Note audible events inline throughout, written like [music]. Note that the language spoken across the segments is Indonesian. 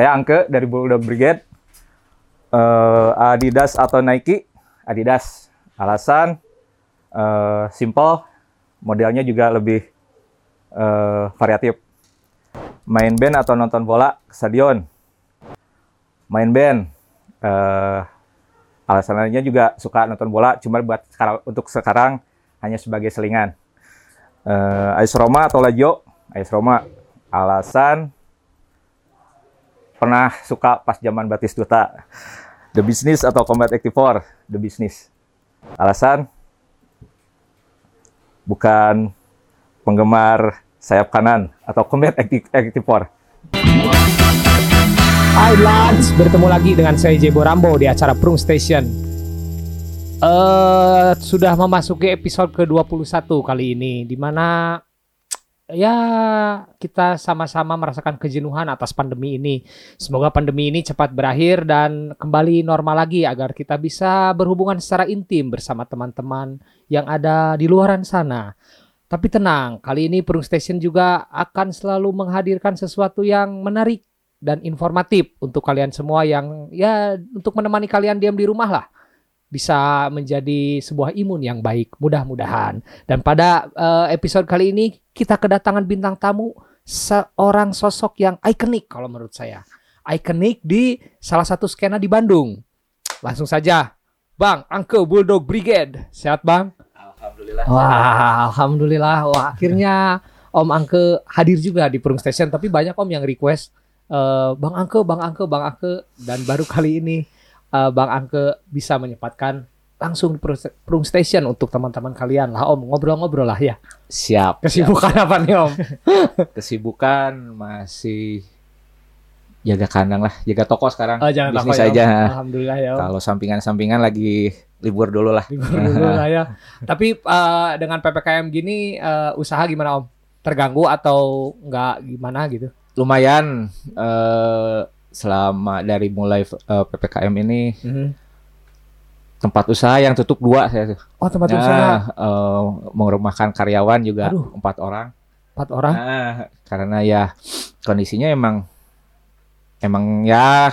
Saya Angke dari Bulldog Brigade. Eh, Adidas atau Nike? Adidas. Alasan eh, simple, modelnya juga lebih eh, variatif. Main band atau nonton bola stadion? Main band. Eh, alasannya juga suka nonton bola, cuma buat sekarang, untuk sekarang hanya sebagai selingan. Eh, AS Roma atau Lazio? AS Roma. Alasan pernah suka pas zaman Batistuta. The Business atau Combat 84? The Business. Alasan bukan penggemar sayap kanan atau Combat 84. Hai lads, bertemu lagi dengan saya Jebo Rambo di acara Prung Station. Eh sudah memasuki episode ke-21 kali ini di mana ya kita sama-sama merasakan kejenuhan atas pandemi ini. Semoga pandemi ini cepat berakhir dan kembali normal lagi agar kita bisa berhubungan secara intim bersama teman-teman yang ada di luaran sana. Tapi tenang, kali ini Prung Station juga akan selalu menghadirkan sesuatu yang menarik dan informatif untuk kalian semua yang ya untuk menemani kalian diam di rumah lah bisa menjadi sebuah imun yang baik mudah-mudahan dan pada eh, episode kali ini kita kedatangan bintang tamu seorang sosok yang ikonik kalau menurut saya ikonik di salah satu skena di Bandung langsung saja Bang Angke Bulldog Brigade sehat Bang Alhamdulillah. Wah, alhamdulillah. Wah, akhirnya Om Angke hadir juga di Purung Station. Tapi banyak Om yang request eh, Bang Angke, Bang Angke, Bang Angke. Dan baru kali ini eh, Bang Angke bisa menyempatkan langsung di Purung Station untuk teman-teman kalian lah Om. Ngobrol-ngobrol lah ya. Siap. Kesibukan apa nih Om? [laughs] Kesibukan masih jaga kandang lah, jaga toko sekarang. Oh, jangan Bisnis takut ya. Alhamdulillah ya Om. Kalau sampingan-sampingan lagi libur dulu lah. Libur dulu lah ya. [laughs] Tapi eh, dengan PPKM gini eh, usaha gimana Om? Terganggu atau nggak gimana gitu? Lumayan eh, selama dari mulai eh, ppkm ini Mhm. tempat usaha yang tutup dua saya tuh. Oh tempat Nah, usaha eh, merumahkan karyawan juga Aduh. empat orang. empat orang. Nah, karena ya kondisinya emang emang ya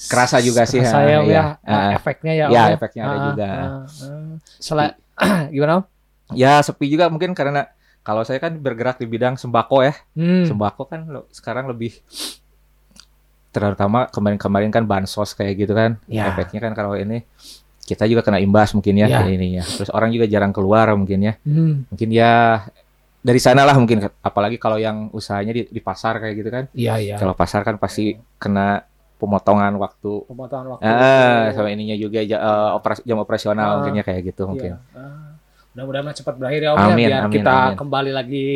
kerasa juga sih. saya ha, ya, Ah, efeknya ya. ya, Om, efeknya ada Ah, juga. ah, ah. Sela- [clears throat] gimana Om? ya sepi juga mungkin karena kalau saya kan bergerak di bidang sembako ya. Hmm. Sembako kan lo- sekarang lebih terutama kemarin-kemarin kan bansos kayak gitu kan. Ya. Efeknya kan kalau ini kita juga kena imbas mungkin ya, Ya. ini ya. Terus orang juga jarang keluar mungkin ya. Hmm. Mungkin ya dari sana lah mungkin apalagi kalau yang usahanya di, di pasar kayak gitu kan. Iya iya. Kalau pasar kan pasti kena pemotongan waktu. Pemotongan waktu. Ah, sama ininya juga ja- eh, operas- jam operasional Ah. mungkinnya kayak gitu mungkin. Iya. Ah. Mudah-mudahan cepat berakhir ya Om ya, Amin, biar amin, kita amin. kembali lagi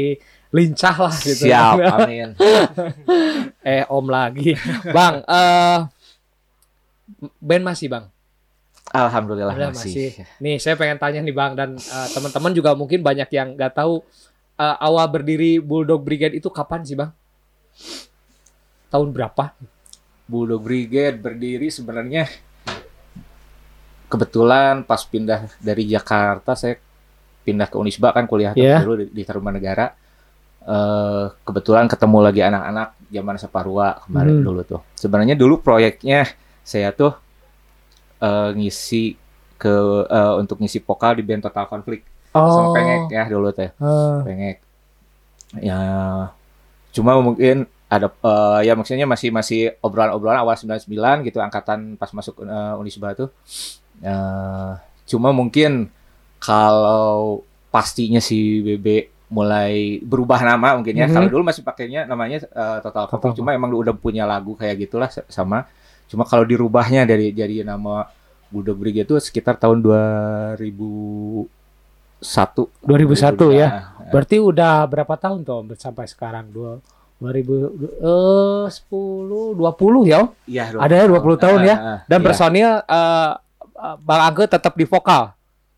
lincah lah gitu. Siap, [laughs] amin. eh Om lagi. Bang, eh band masih Bang. Alhamdulillah Udah, masih. Nih, saya pengen tanya nih Bang dan eh, teman-teman juga mungkin banyak yang nggak tahu eh, awal berdiri Bulldog Brigade itu kapan sih Bang? Tahun berapa? Bulldog Brigade berdiri sebenarnya kebetulan pas pindah dari Jakarta saya pindah ke Unisba kan kuliah Iya. dulu di, di Tarumanegara. Eh kebetulan ketemu lagi anak-anak zaman Saparua kemarin Hmm. dulu tuh. Sebenarnya dulu proyeknya saya tuh eh, ngisi ke eh, untuk ngisi vokal di band Total Conflict sama Pengek ya dulu teh. eh, Pengek. Ya cuma mungkin ada eh, ya maksudnya masih masih obrolan-obrolan awal 99 gitu angkatan pas masuk eh, Unisba tuh. Eh, cuma mungkin kalau pastinya si BB mulai berubah nama mungkin ya. Mhm. Kalau dulu masih pakainya namanya eh, Total Total cuma emang udah punya lagu kayak gitulah sa- sama. Cuma kalau dirubahnya dari jadi nama Bulldog Brigade itu sekitar tahun 2001. 2001 ya. Nah, Berarti udah berapa tahun tuh sampai sekarang? Dua 2000 eh 10 20 ya? Iya, Ada ya 20 tahun ya? Ah, ah, Dan iya. personil eh, Bang Angke tetap di vokal.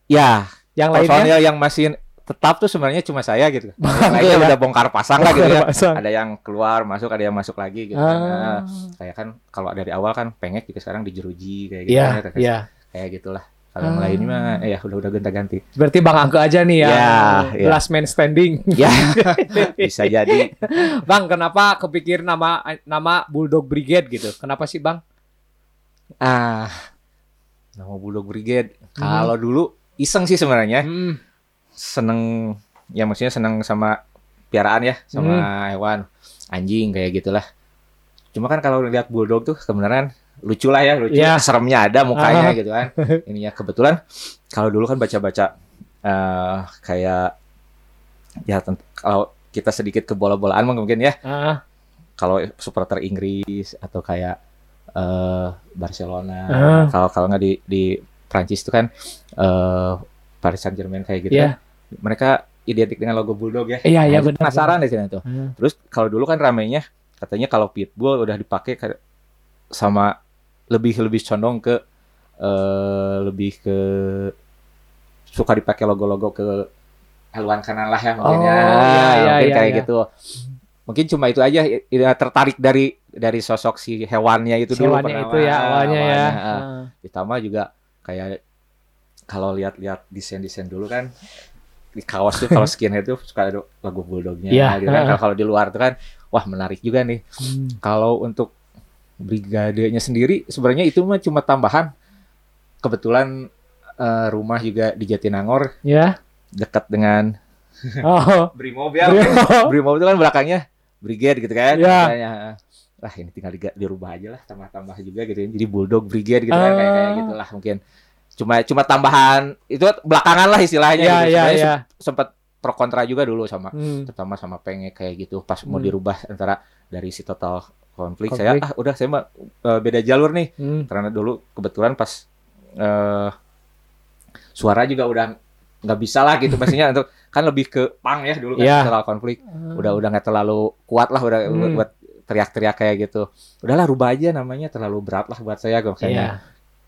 Ya, Yang lainnya personil yang masih tetap tuh sebenarnya cuma saya gitu. [laughs] Yang lainnya Angke ya? udah bongkar pasang lah gitu ya. Pasang. Ada yang keluar masuk, ada yang masuk lagi gitu. kan. Nah, Ah, kayak kan kalau dari awal kan pengek juga sekarang dijeruji kayak gitu. Iya, kan, kayak, iya. kayak gitulah Kalau yang Ah. lainnya mah eh, ya udah udah gonta-ganti. Berarti Bang Angke aja nih ya. Ya, ya. Last man standing. ya, [laughs] bisa jadi. bang, kenapa kepikir nama nama Bulldog Brigade gitu? Kenapa sih, Bang? Ah, nama Bulldog Brigade. Kalau dulu iseng sih sebenarnya. Hmm. Seneng ya maksudnya seneng sama piaraan ya sama Hmm. hewan anjing kayak gitulah cuma kan kalau lihat bulldog tuh kebenaran lucu lah ya lucu Iya. seremnya ada mukanya Ah. gitu kan [laughs] ininya kebetulan kalau dulu kan baca-baca eh kayak ya kalau kita sedikit ke bola-bolaan mungkin ya Ah, kalau supporter Inggris atau kayak eh Barcelona Ah. kalau kalau nggak di di Prancis itu kan eh Paris Saint Germain kayak gitu Iya. kan. Mereka identik dengan logo bulldog ya Iya, iya, Nah, benar, penasaran di sini tuh Hmm. terus kalau dulu kan ramenya katanya kalau pitbull udah dipakai sama lebih lebih condong ke eh lebih ke suka dipakai logo-logo ke hewan kanan lah ya mungkin Oh, ya iya, iya, mungkin iya, kayak iya. gitu mungkin cuma itu aja ya, tertarik dari dari sosok si hewannya itu dulu Hewannya itu ya awalnya ya. Awalnya, ah. Ah. ditambah juga kayak kalau lihat-lihat desain-desain dulu kan di kaos tuh kalau [laughs] skinhead tuh suka ada logo bulldognya Iya. gitu kan. Kalau- kalau di luar tuh kan wah menarik juga nih Hmm. kalau untuk brigadenya sendiri sebenarnya itu mah cuma tambahan kebetulan eh, rumah juga di Jatinangor Ya. dekat dengan [laughs] Oh. Brimob ya Brimob. Brimob itu kan belakangnya Brigade gitu kan. Makanya, lah ini tinggal diga- dirubah aja lah tambah-tambah juga gitu ya. jadi Bulldog Brigade gitu kan kayak kayak Ah. gitulah mungkin cuma cuma tambahan itu belakangan lah istilahnya Iya, gitu. iya, Sebenarnya iya. sem- sempat pro kontra juga dulu sama Hmm. terutama sama pengek kayak gitu pas mau Hmm. dirubah antara dari si total konflik, Konflik. saya ah udah saya mah eh, beda jalur nih Hmm. karena dulu kebetulan pas eh suara juga udah nggak bisa lah gitu maksudnya [laughs] untuk kan lebih ke pang ya dulu kan Iya. total konflik udah udah nggak terlalu kuat lah udah Hmm. buat teriak-teriak kayak gitu udahlah rubah aja namanya terlalu berat lah buat saya Iya. makanya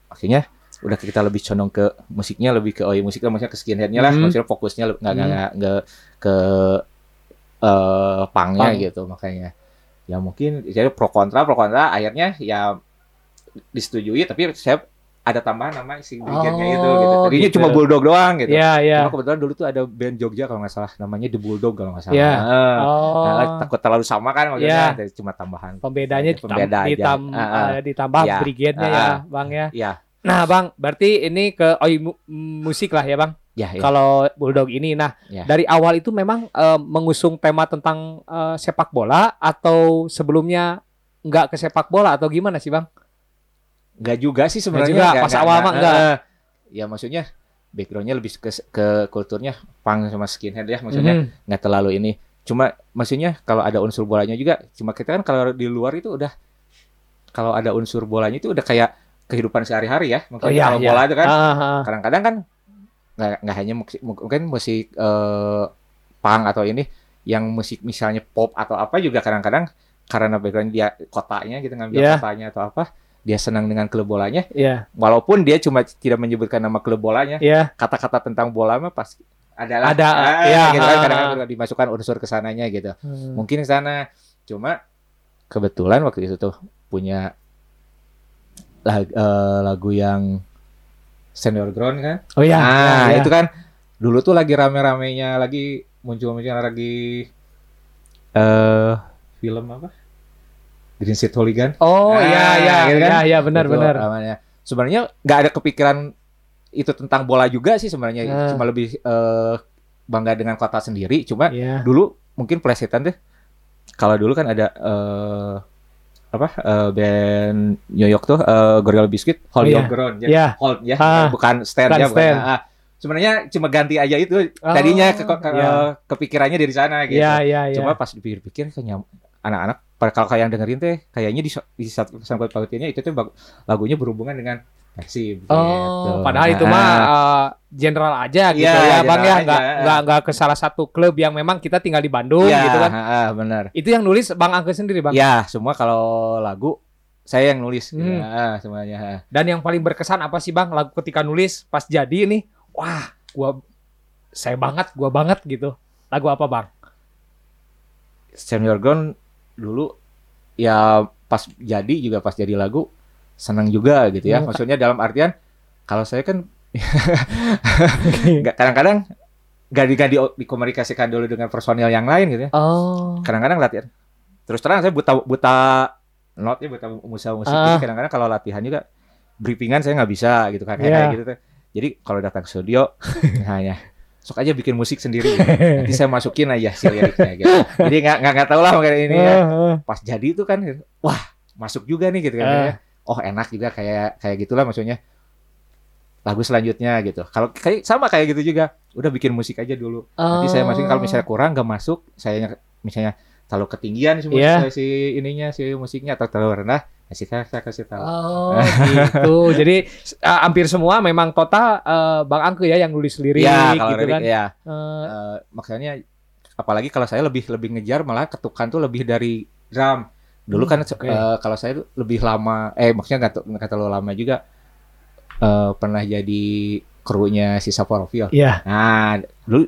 akhirnya udah kita lebih condong ke musiknya lebih ke oh ya musiknya maksudnya ke skinheadnya lah Hmm. maksudnya fokusnya nggak nggak Hmm. nggak nggak ke eh pangnya Punk. gitu makanya ya mungkin jadi pro kontra pro kontra akhirnya ya disetujui tapi saya ada tambahan nama si brigade-nya itu gitu. Oh, Tadinya gitu. cuma bulldog doang gitu. Iya, iya. Cuma kebetulan dulu tuh ada band Jogja kalau nggak salah namanya The Bulldog kalau nggak salah. Iya. Nah, Oh. Nah, takut terlalu sama kan maksudnya jadi cuma tambahan. Pembedanya Iya, pembeda ditam- aja. ditam- ah. eh, ditambah Iya. brigade-nya Ah, ya. Bang ya. Iya, Nah, Bang, berarti ini ke oi mu- musik lah ya, Bang. ya, ya. Kalau Bulldog ini, nah Ya. dari awal itu memang eh, mengusung tema tentang eh, sepak bola atau sebelumnya nggak ke sepak bola atau gimana sih, Bang? Enggak juga sih sebenarnya. juga, Nggak- pas nggak- awal mah nggak- nggak. eh, Ya maksudnya backgroundnya lebih ke ke kulturnya punk sama skinhead ya maksudnya Mhm. nggak terlalu ini. Cuma maksudnya kalau ada unsur bolanya juga. Cuma kita kan kalau di luar itu udah kalau ada unsur bolanya itu udah kayak kehidupan sehari-hari ya. Mungkin Oh, iya, kalau iya. bola itu kan Ah, ah. kadang-kadang kan nggak hanya musik, mungkin musik eh, punk atau ini yang musik misalnya pop atau apa juga kadang-kadang karena background dia kotanya gitu ngambil Iya. kotanya atau apa dia senang dengan klub bolanya Iya, walaupun dia cuma tidak menyebutkan nama klub bolanya iya. kata-kata tentang bola mah pas adalah Ada, ah, iya, gitu kan kadang-kadang dimasukkan unsur ke sananya gitu Hmm. mungkin sana cuma kebetulan waktu itu tuh punya lag- eh, lagu yang senior ground kan Oh iya, Nah, iya, iya. itu kan dulu tuh lagi rame-ramenya lagi muncul-muncul lagi eh film apa? Green Street Hooligan. Oh Ah, iya, iya, gitu kan? iya, iya, benar, Itu benar. namanya. Sebenarnya nggak ada kepikiran itu tentang bola juga sih sebenarnya. Ah. Cuma lebih eh, bangga dengan kota sendiri. Cuma Iya. dulu mungkin plesetan deh. Kalau dulu kan ada eh, apa eh, band New York tuh eh, Gorilla Biscuit, Hold Oh, Your iya. Ground ya. Iya. Hold ya, Ah. bukan stand ya, bukan. stand. Ah, sebenarnya cuma ganti aja itu. Oh, Tadinya ke, ke- iya. kepikirannya dari sana gitu. Iya, iya, iya. Cuma pas dipikir-pikir kayaknya anak-anak kalau kayak yang dengerin teh kayaknya di, di satu pautnya itu tuh lagunya berhubungan dengan Persib. gitu. Oh, padahal itu Ah, mah uh, general aja gitu Iya, ya, Bang ya, nggak nggak nggak ke salah satu klub yang memang kita tinggal di Bandung Iya, gitu kan. ah, benar. Itu yang nulis Bang Angke sendiri, Bang. Ya, semua kalau lagu saya yang nulis gitu. Hmm. Ah, semuanya. Dan yang paling berkesan apa sih, Bang? Lagu ketika nulis pas jadi nih, wah, gua saya banget, gua banget gitu. Lagu apa, Bang? Senior Ground dulu ya pas jadi juga pas jadi lagu senang juga gitu ya. Hmm. Maksudnya dalam artian kalau saya kan [laughs] kadang-kadang nggak di, dikomunikasikan dulu dengan personil yang lain gitu ya. Oh. Kadang-kadang latihan. Terus terang saya buta buta note ya buta musik musik. Ah. Jadi kadang-kadang kalau latihan juga briefingan saya nggak bisa gitu kan kayak Iya. gitu. Jadi kalau datang ke studio hanya [laughs] sok aja bikin musik sendiri. gitu. [laughs] Nanti saya masukin aja si liriknya gitu. Jadi nggak nggak tahu lah mungkin ini ya. Heeh. Pas jadi itu kan wah masuk juga nih gitu kan. Ah. ya. Oh enak juga kayak kayak gitulah maksudnya. Lagu selanjutnya gitu. Kalau kayak sama kayak gitu juga. Udah bikin musik aja dulu. Nanti saya masukin kalau misalnya kurang nggak masuk, saya misalnya terlalu ketinggian si, Iya. si ininya si musiknya atau terlalu rendah, kasih saya, saya kasih tahu. Oh [laughs] gitu. Jadi uh, hampir semua memang total uh, Bang Angke ya yang nulis lirik ya kalau gitu lirik, kan. ya. Uh, Eh, makanya apalagi kalau saya lebih lebih ngejar malah ketukan tuh lebih dari drum. Dulu Hmm, kan oke. eh, kalau saya lebih lama, eh maksudnya nggak nggak terlalu lama juga eh, pernah jadi krunya si Saporovil. Iya. Nah, dulu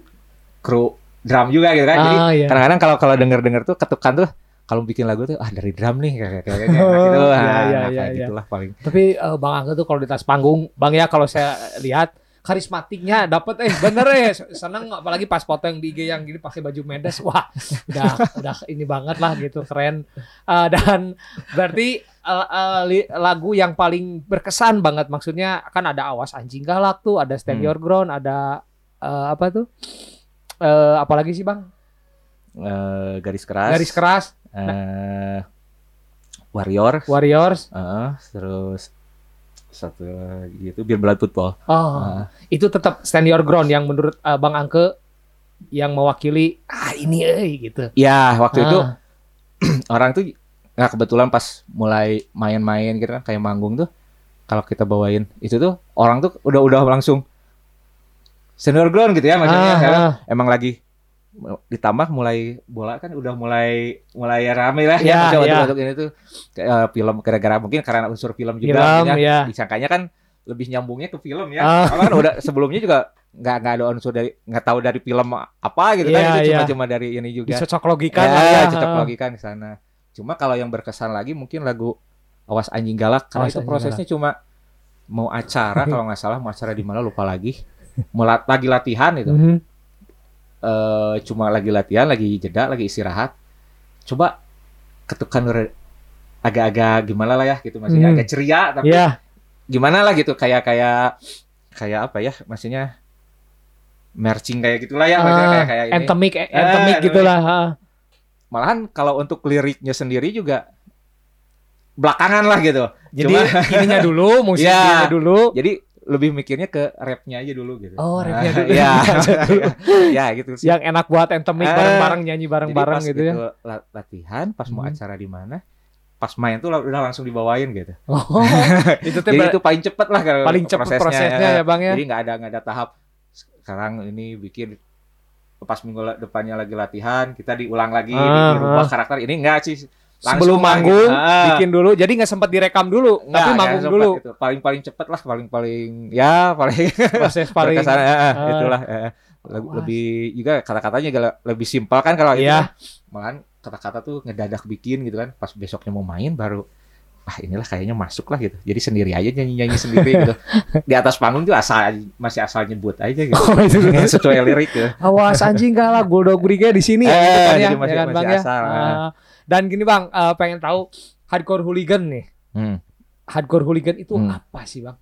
kru drum juga gitu kan. Jadi Ah, iya. kadang-kadang kalau kalau denger-denger tuh ketukan tuh kalau bikin lagu tuh ah dari drum nih kayak kayak kayak Oh, gitu. iya, Nah, iya, nah, iya, kayak iya. gitulah paling. Tapi uh, Bang Angke tuh kalau di atas panggung, Bang ya kalau saya lihat karismatiknya dapet eh bener ya seneng apalagi pas foto yang di IG yang gini pakai baju medes wah udah udah ini banget lah gitu keren Uh, dan berarti uh, uh, lagu yang paling berkesan banget maksudnya kan ada awas anjing galak tuh ada stand Hmm. your ground ada uh, apa tuh Eh apalagi sih bang Eh, garis keras. garis keras eh, warrior. warriors eh, terus satu lagi itu biar blood football. oh Eh, itu tetap stand your ground yang menurut uh, bang Angke yang mewakili ah ini eh gitu ya waktu itu Ah. [clears throat] orang tuh nggak kebetulan pas mulai main-main gitu kan kayak manggung tuh kalau kita bawain itu tuh orang tuh udah udah langsung senior ground gitu ya maksudnya Ah, ah. emang lagi ditambah mulai bola kan udah mulai mulai rame lah Ya, ya, ya. untuk, untuk ini tuh kayak, eh, film gara-gara mungkin karena unsur film juga Film, akhirnya ya. disangkanya kan lebih nyambungnya ke film ya. Karena kan udah sebelumnya juga nggak nggak ada unsur dari nggak tahu dari film apa gitu kan Iya, itu cuma iya. cuma dari ini juga dicocok logikan ya, ya. cocok logikan ke sana. Cuma kalau yang berkesan lagi mungkin lagu Awas Anjing Galak karena Awas itu prosesnya cuma mau acara kalau nggak salah mau acara di mana lupa lagi. Mau lagi latihan itu. Mhm. Eh, cuma lagi latihan, lagi jeda, lagi istirahat. Coba ketukan agak-agak gimana lah ya gitu maksudnya Hmm. agak ceria tapi Iya, gimana lah gitu kayak kayak kayak apa ya maksudnya marching kayak gitulah ya maksudnya Ah, kayak kayak ini. anthemic, Eh, anthemic anthemic. gitulah. ha. malahan kalau untuk liriknya sendiri juga belakangan lah gitu. Jadi Cuma- ininya dulu, [laughs] musiknya Iya. dulu. Jadi lebih mikirnya ke rapnya aja dulu gitu. Oh, rapnya Nah, dulu. Ya, [laughs] ya gitu sih. Yang enak buat anthemic Eh, bareng-bareng nyanyi bareng-bareng pas gitu ya. la- latihan, pas mau Hmm. acara di mana, pas main tuh udah langsung dibawain gitu. Oh, [laughs] itu tuh Jadi itu paling cepet lah kalau paling cepet prosesnya, ya Bang ya. Jadi nggak ada nggak ada tahap sekarang ini bikin pas minggu depannya lagi latihan kita diulang lagi Ah, dirubah ah. karakter ini enggak sih langsung lah manggung. Ah. bikin dulu. Jadi nggak sempat direkam dulu, Nggak, tapi manggung dulu. gitu. Paling paling cepet lah, paling paling ya paling [laughs] Proses paling eh, eh, Ah. itulah. Lagu- Wah. lebih juga kata-katanya lebih simpel kan kalau itu. Iya. kan. Malahan kata-kata tuh ngedadak bikin gitu kan. Pas besoknya mau main baru ah inilah kayaknya masuk lah gitu. Jadi sendiri aja nyanyi-nyanyi sendiri gitu. [laughs] Di atas panggung tuh asal masih asal nyebut aja gitu. Oh, itu sesuai lirik ya. Awas anjing kalah Bulldog Brigade di sini Eh, gitu kan ya, jadi masih- ya kan masih Bang ya. asal, Ah. Dan gini Bang, eh, pengen tahu hardcore hooligan nih. Hmm. Hardcore hooligan itu Hmm. apa sih Bang?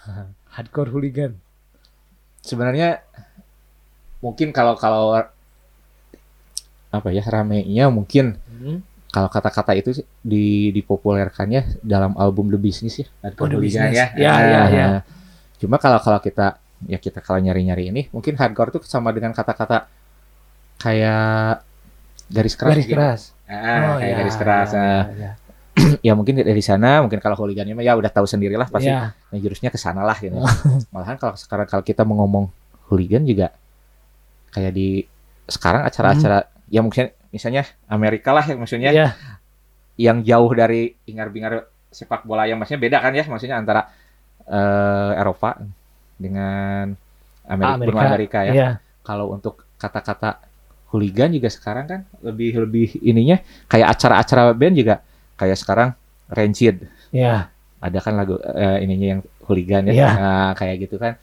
[laughs] hardcore hooligan. Sebenarnya mungkin kalau kalau apa ya ramenya mungkin Hmm. kalau kata-kata itu di dipopulerkannya dalam album The Business ya. Oh, The Hooligan Business. ya. Ya, Ah, ya, ya. Cuma kalau kalau kita ya kita kalau nyari-nyari ini mungkin hardcore itu sama dengan kata-kata kayak garis keras. Garis gitu. keras. Ah, kayak ya, garis keras. ya, Ah, ya, [clears throat] ya mungkin dari sana mungkin kalau hooligannya ya udah tahu sendirilah pasti nah, jurusnya ke sana lah gitu. [laughs] Malahan kalau sekarang kalau kita mau ngomong hooligan juga kayak di sekarang acara-acara ya mungkin misalnya Amerika lah yang maksudnya Ya. yang jauh dari ingar-bingar sepak bola yang maksudnya beda kan ya maksudnya antara eh, Eropa dengan Amerika, Amerika, Amerika ya. ya. Kalau untuk kata-kata hooligan juga sekarang kan lebih lebih ininya kayak acara-acara band juga kayak sekarang Rancid Ya. ada kan lagu eh, ininya yang hooligan ya Iya. Nah, kayak gitu kan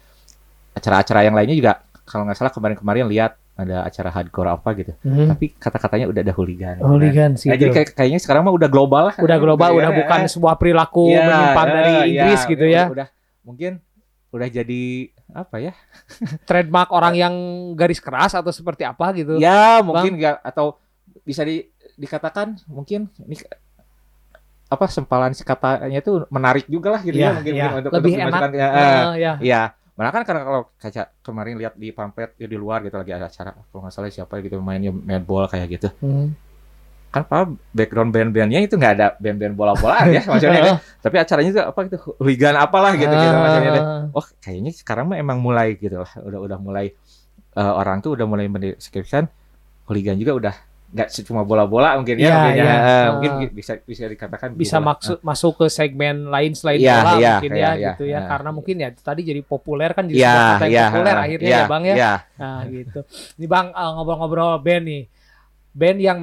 acara-acara yang lainnya juga kalau nggak salah kemarin-kemarin lihat ada acara hardcore apa gitu. Hmm. Tapi kata-katanya udah ada hooligan. Hooligan sih. Nah, jadi itu. kayak- kayaknya sekarang mah udah global lah. udah global, Iya, udah iya, bukan iya. sebuah perilaku Iya, menyimpang dari Inggris gitu udah- ya. Udah, mungkin udah jadi apa ya? [laughs] Trademark orang yang garis keras atau seperti apa gitu. Ya mungkin nggak atau bisa di, dikatakan mungkin ini apa sempalan si katanya itu menarik juga lah gitu Iya, ya mungkin, iya. mungkin untuk Lebih untuk enak. eh, Ah, ya. Iya, malah kan karena kalau kaca kemarin lihat di pamflet ya di luar gitu lagi ada acara kalau nggak salah siapa gitu mainnya netball kayak gitu. Hmm. Kan apa background band-bandnya itu nggak ada band-band bola-bolaan ya maksudnya. [laughs] tapi acaranya itu apa gitu hooligan apalah gitu gitu maksudnya. deh. Ah. Oh kayaknya sekarang mah emang mulai gitu lah udah udah mulai eh, orang tuh udah mulai mendeskripsikan hooligan juga udah nggak cuma bola-bola mungkin ya, Iya, mungkin, ya. Ah. mungkin bisa bisa dikatakan bisa gitu lah. maksud masuk ke segmen lain selain Iya, bola iya, mungkin ya iya, gitu ya iya. karena mungkin ya tadi jadi populer kan jadi yang iya, populer eh, akhirnya iya, ya bang ya iya. nah gitu ini bang eh, ngobrol-ngobrol band nih band yang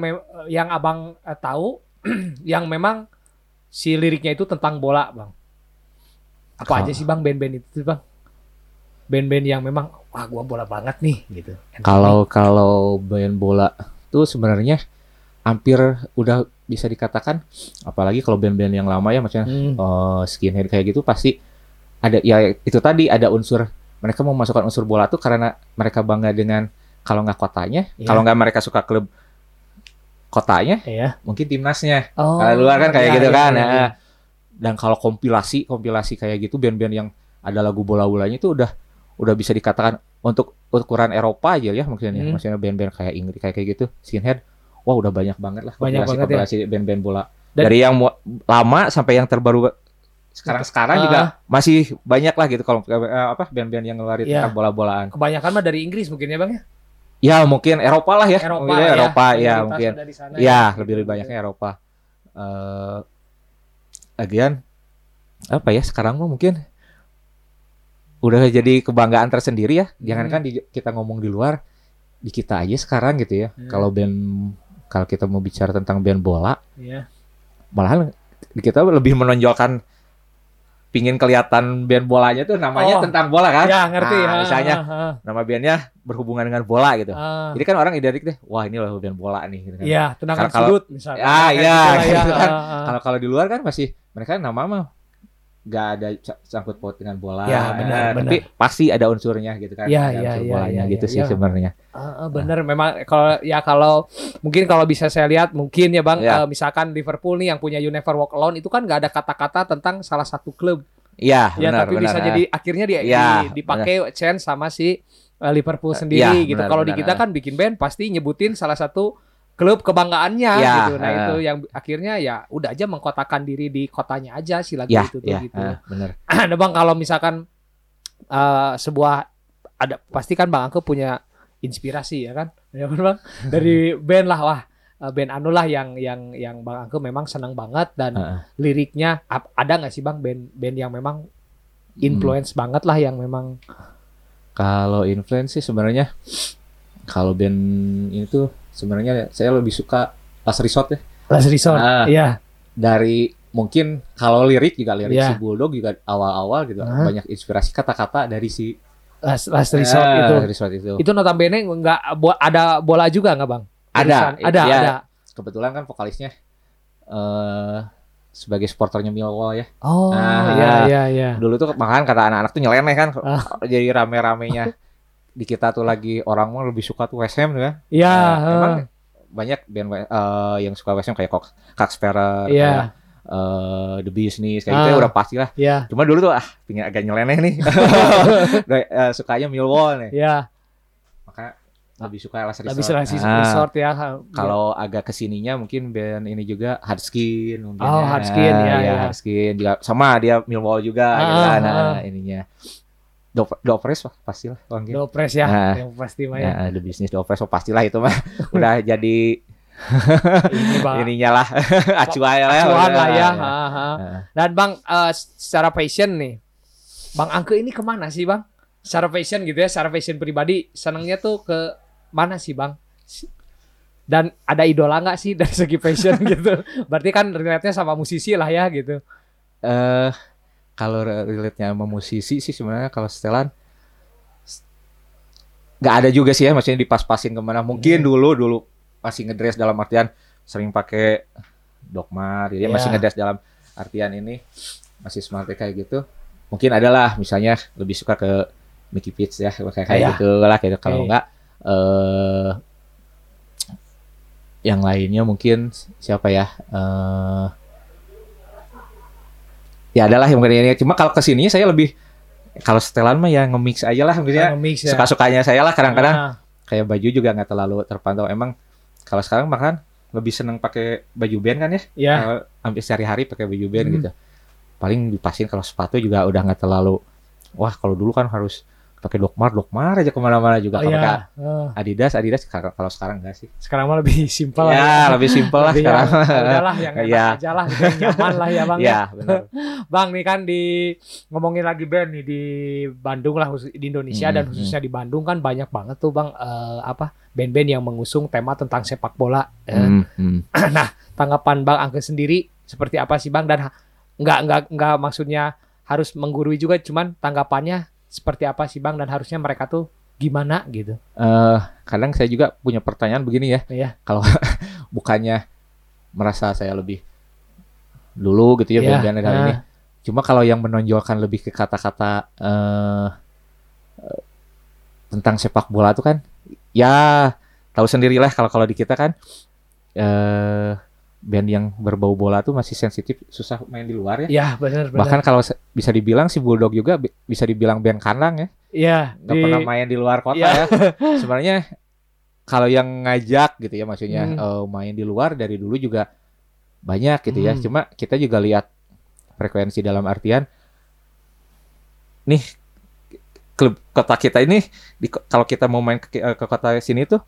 yang abang eh, tahu [clears throat] yang memang si liriknya itu tentang bola bang. Apa aja sih bang band-band itu bang? Band-band yang memang wah gua bola banget nih gitu. Kalau kalau band bola tuh sebenarnya hampir udah bisa dikatakan apalagi kalau band-band yang lama ya maksudnya Hmm. eh, skinhead kayak gitu pasti ada ya itu tadi ada unsur mereka mau masukkan unsur bola tuh karena mereka bangga dengan kalau nggak kotanya Iya. kalau nggak mereka suka klub kotanya Iya. mungkin timnasnya Oh, kalau luar kan kayak iya, gitu iya, kan iya, Nah, iya. dan kalau kompilasi kompilasi kayak gitu band-band yang ada lagu bola-bolanya itu udah udah bisa dikatakan untuk ukuran Eropa aja ya maksudnya Hmm. maksudnya band-band kayak Inggris kayak kayak gitu skinhead wah udah banyak banget lah Banyak kompilasi banget ya. kompilasi band-band bola Dan- dari yang lama sampai yang terbaru sekarang sekarang Ah. juga masih banyak lah gitu kalau eh, apa band-band yang ngeluarin Iya. tentang bola-bolaan kebanyakan mah dari Inggris mungkin ya bang ya ya mungkin Eropa lah ya Eropa Mungkin ya Eropa ya Mayoritas mungkin sana Ya, lebih lebih banyaknya Eropa. Eh, lagian apa ya sekarang mah mungkin udah jadi kebanggaan tersendiri ya. Jangankan di, kita ngomong di luar, di kita aja sekarang gitu ya. Hmm. Kalau band kalau kita mau bicara tentang band bola, Iya. malahan kita lebih menonjolkan pingin kelihatan band bolanya tuh namanya Oh. tentang bola kan. Ya ngerti. Nah, ha, misalnya ha, ha. nama bandnya berhubungan dengan bola gitu. Ah, Jadi kan orang identik deh, wah ini loh band bola nih. Gitu kan. Iya, tendangan Kalau- sudut misalnya. Ah, iya, gitu ya. gitu kan. Kalau kalau di luar kan masih mereka nama mah nggak ada sangkut paut dengan bola. Ya, benar, Eh, benar. Tapi pasti ada unsurnya gitu kan. Ya, ada ya, unsur ya, bolanya ya, gitu ya, sih ya. sebenarnya. Ah, ah, bener memang kalau ya kalau mungkin kalau bisa saya lihat mungkin ya Bang Ya. eh, misalkan Liverpool nih yang punya You Never Walk Alone itu kan nggak ada kata-kata tentang salah satu klub Iya, ya benar, tapi benar. bisa eh. jadi akhirnya dia Ya, di- dipakai chance sama si eh, Liverpool Eh, sendiri ya, gitu. benar, Kalau di benar, kita kan bikin band pasti nyebutin salah satu klub kebanggaannya Ya, gitu. Nah, eh. itu yang akhirnya ya udah aja mengkotakan diri di kotanya aja si lagu Ya, itu tuh ya, gitu. eh, benar. [clears throat] Ada Bang kalau misalkan eh, sebuah ada pasti kan Bang Angke punya inspirasi ya kan? [laughs] Ya kan Bang? Dari band lah wah eh, band anu lah yang yang yang Bang Angke memang senang banget dan Heeh. liriknya ada nggak sih Bang band band yang memang Hmm. influence banget lah yang memang Kalau influence sih sebenarnya kalau band itu sebenarnya saya lebih suka Last Resort ya. Last Resort. Ah. Iya. Dari mungkin kalau lirik juga lirik Ya. si Bulldog juga awal-awal gitu Ah. banyak inspirasi kata-kata dari si Last, Last Resort Ah, itu. Last Resort itu. Itu notabene nggak ada bola juga nggak Bang? Ada, Tulisan. Ada, ya. ada. kebetulan kan vokalisnya eh sebagai supporternya Millwall ya. Oh, Ah. iya iya iya. Dulu tuh malahan kata anak-anak tuh nyeleneh kan. Ah. Jadi rame-ramenya [laughs] di kita tuh lagi orang mau lebih suka tuh West Ham tuh kan. Iya, Nah, eh, emang banyak band eh, yang suka West Ham kayak Cox, Cox Sparrow, Iya. kayak eh, The Business kayak gitu ya Ah. udah pasti lah. iya. Cuma dulu tuh ah pingin agak nyeleneh nih. [laughs] Eh, sukanya Millwall nih. Iya, Makanya lebih suka Last Resort. lebih selasi Ah. resort ya. Kalau agak ke sininya mungkin band ini juga Hardskin mungkin Oh, ya. Hardskin, ya, ya. Hardskin juga sama dia Millwall juga Ah, gitu kan ah, nah, ininya Dop Dopres wah pastilah panggil. Dopres ya, Ah. yang pasti mah ya. Ya, the business Dopres wah pastilah itu mah [laughs] udah jadi Ini Bang. ininya lah acuan lah. [laughs] Acuan lah ya. Ah, ha, ha. ah. Dan Bang, eh, secara passion nih, Bang Angke ini ke mana sih Bang? Secara passion gitu ya, secara passion pribadi, senangnya tuh ke mana sih Bang? Dan ada idola nggak sih [laughs] dari segi passion gitu? Berarti kan relate-nya sama musisi lah ya gitu. Eh kalau relate-nya sama musisi sih sebenarnya kalau setelan nggak ada juga sih ya maksudnya dipas-pasin ke mana mungkin Hmm. dulu dulu masih ngedress dalam artian sering pakai dogma jadi Iya. masih ngedress dalam artian ini masih smart kayak gitu mungkin adalah misalnya lebih suka ke Mickey Pitts ya kayak kayak Iya. gitu lah kayak kalau Oke. enggak eh yang lainnya mungkin siapa ya eh ya adalah yang mungkin ini. Cuma kalau ke sininya saya lebih kalau setelan mah ya nge-mix aja lah mungkin ya. Mix ya. suka-sukanya saya lah kadang-kadang. Ah, kayak baju juga nggak terlalu terpantau. Emang kalau sekarang bahkan lebih seneng pakai baju band kan ya? Ya. Kalau hampir sehari-hari pakai baju band Hmm. gitu. Paling dipasin kalau sepatu juga udah nggak terlalu wah kalau dulu kan harus pakai dokmar dokmar aja ke mana-mana juga Oh, kalau iya. pakai Ah, Adidas Adidas kalau sekarang enggak sih sekarang mah lebih [laughs] simpel ya lebih simpel lah Lebih sekarang yang- udahlah yang enak Iya. aja lah yang nyaman lah ya bang ya. ya benar [laughs] Bang nih kan di ngomongin lagi band nih di Bandung lah di Indonesia Hmm, dan khususnya di Bandung kan banyak banget tuh bang eh, apa band-band yang mengusung tema tentang sepak bola. Eh, Hmm, hmm. [clears throat] Tanggapan bang Angke sendiri seperti apa sih bang dan nggak nggak nggak maksudnya harus menggurui juga cuman tanggapannya seperti apa sih bang dan harusnya mereka tuh gimana gitu. Eh, kadang saya juga punya pertanyaan begini ya Iya. kalau [laughs] bukannya merasa saya lebih dulu gitu ya Iya, band-band kali ah. ini cuma kalau yang menonjolkan lebih ke kata-kata eh, tentang sepak bola itu kan ya tahu sendirilah kalau kalau di kita kan eh band yang berbau bola tuh masih sensitif susah main di luar ya Ya benar benar. bahkan kalau bisa dibilang si Bulldog juga bi- bisa dibilang band kandang ya Iya. nggak di- pernah main di luar kota Iya. ya. [laughs] Sebenarnya kalau yang ngajak gitu ya maksudnya Hmm. eh, main di luar dari dulu juga banyak gitu ya. Hmm. Cuma kita juga lihat frekuensi dalam artian nih klub kota kita ini di, kalau kita mau main ke, ke kota sini tuh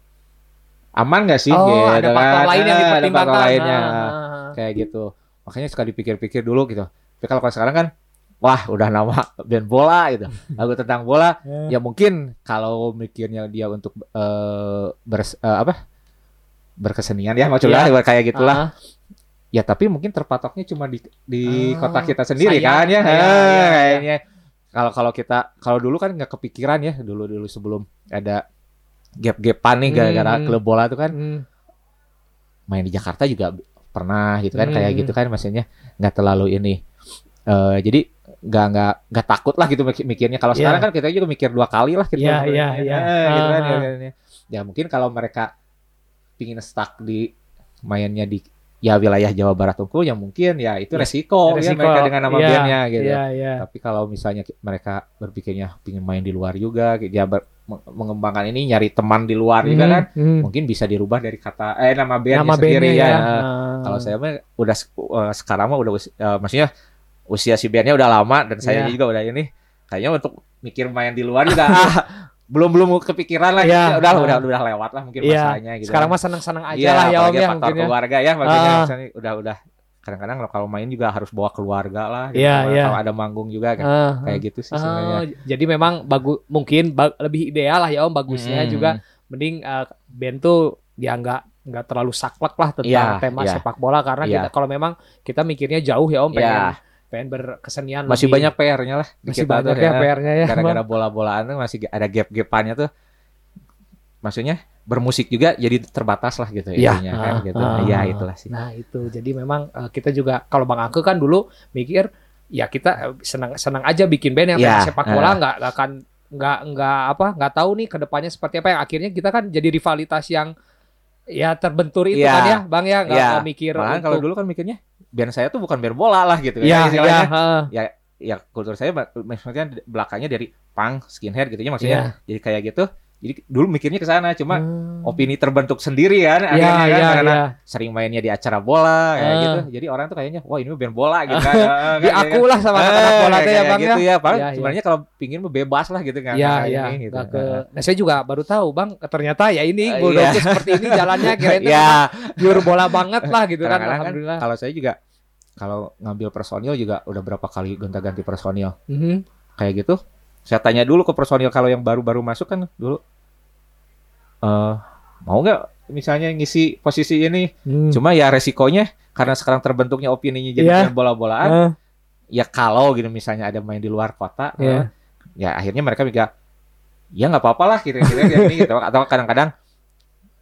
aman gak sih? Oh, gitu ada faktor kan. lain yang ada dipertimbangkan. faktor lainnya Ah, ah, ah. kayak gitu. Makanya suka dipikir-pikir dulu gitu. Tapi kalau sekarang kan wah udah nama band bola gitu. [laughs] Lagu tentang bola Ya. ya mungkin kalau mikirnya dia untuk eh bers- eh, apa berkesenian ya maksudnya kayak gitulah Ah, ya tapi mungkin terpatoknya cuma di di Ah, kota kita sendiri sayang. kan ya iya. kayaknya kalau kalau kita kalau dulu kan nggak kepikiran ya dulu dulu sebelum ada gap-gapan nih gara-gara Hmm. klub bola tuh kan hmm. main di Jakarta juga pernah gitu kan Hmm. kayak gitu kan maksudnya nggak terlalu ini Eh jadi nggak nggak nggak takut lah gitu mik- mikirnya kalau Iya. sekarang kan kita juga mikir dua kali lah gitu Iya, kan. iya, iya. Eh, gitu kan ya, ya, ya. ya mungkin kalau mereka pingin stuck di mainnya di ya wilayah Jawa Barat unggul ya mungkin ya itu Ya, resiko, ya resiko. mereka dengan nama bandnya gitu Iya, iya. tapi kalau misalnya mereka berpikirnya pingin main di luar juga gitu, ya ber- mengembangkan ini nyari teman di luar juga Hmm, kan hmm. mungkin bisa dirubah dari kata eh nama bandnya Nama sendiri ya, ya. Nah, Ah. kalau saya mah udah eh, sekarang mah udah eh, maksudnya usia si bandnya udah lama dan saya Iya. juga udah ini kayaknya untuk mikir main di luar juga [laughs] ah, belum belum kepikiran lah Iya. Ya udah Ah. udah udah lewat lah mungkin Iya. masanya gitu Sekarang kan. mah seneng-seneng aja Iya, lah ya Om ya faktor mungkin ya. keluarga ya maksudnya misalnya udah udah kadang-kadang kalau main juga harus bawa keluarga lah gitu. Iya, Kalau- iya. kalau ada manggung juga kan Ah, kayak gitu sih sebenarnya jadi memang bagus mungkin ba- lebih ideal lah ya Om bagusnya Hmm. juga mending eh, band tuh dia nggak nggak terlalu saklek lah tentang Iya, tema iya. sepak bola karena Iya. kita kalau memang kita mikirnya jauh ya Om pengen Iya. pengen berkesenian masih lebih- banyak PR-nya lah masih banyak tuh, ya PR-nya ya gara-gara bola-bolaan tuh masih ada gap-gapannya tuh maksudnya bermusik juga jadi terbatas lah gitu Iya. intinya kan Ah, gitu ah. iya itulah sih Nah itu jadi memang eh, kita juga kalau Bang Angke kan dulu mikir ya kita eh, senang senang aja bikin band yang Iya, tentang sepak bola eh. nggak nggak akan nggak nggak apa nggak tahu nih ke depannya seperti apa yang akhirnya kita kan jadi rivalitas yang ya terbentur itu Iya. kan ya Bang ya nggak Iya. nggak mikir kalau untuk dulu kan mikirnya band saya tuh bukan band bola lah gitu ya ya ya heeh. ya kultur saya mak- maksudnya belakangnya dari punk skinhead gitu ya maksudnya Iya. jadi kayak gitu jadi dulu mikirnya ke sana cuma Hmm. opini terbentuk sendiri kan ya akhirnya kan ya karena ya sering mainnya di acara bola kayak Ah. gitu jadi orang tuh kayaknya wah ini band bola gitu kan [laughs] Ah, di kayak- aku lah sama Eh, anak bola ya kayak Bang gitu ya ya, Padahal Iya, iya. sebenarnya kalau pingin bebas lah gitu kan Ya, ya, ini, gitu. ke. Nah, saya juga baru tahu, Bang. Ternyata ya ini Eh, Bulldog iya. tuh seperti ini jalannya [laughs] tuh ya pure bola banget lah gitu kan. kan Alhamdulillah. kalau saya juga kalau ngambil personil juga udah berapa kali gonta-ganti personil Mhm. kayak gitu saya tanya dulu ke personil kalau yang baru-baru masuk kan dulu eh mau nggak misalnya ngisi posisi ini Hmm. cuma ya resikonya karena sekarang terbentuknya opininya jadi main bola-bolaan Eh, ya kalau gitu misalnya ada main di luar kota Iya. eh, ya akhirnya mereka juga ya nggak apa-apa lah kira-kira ini gitu atau kadang-kadang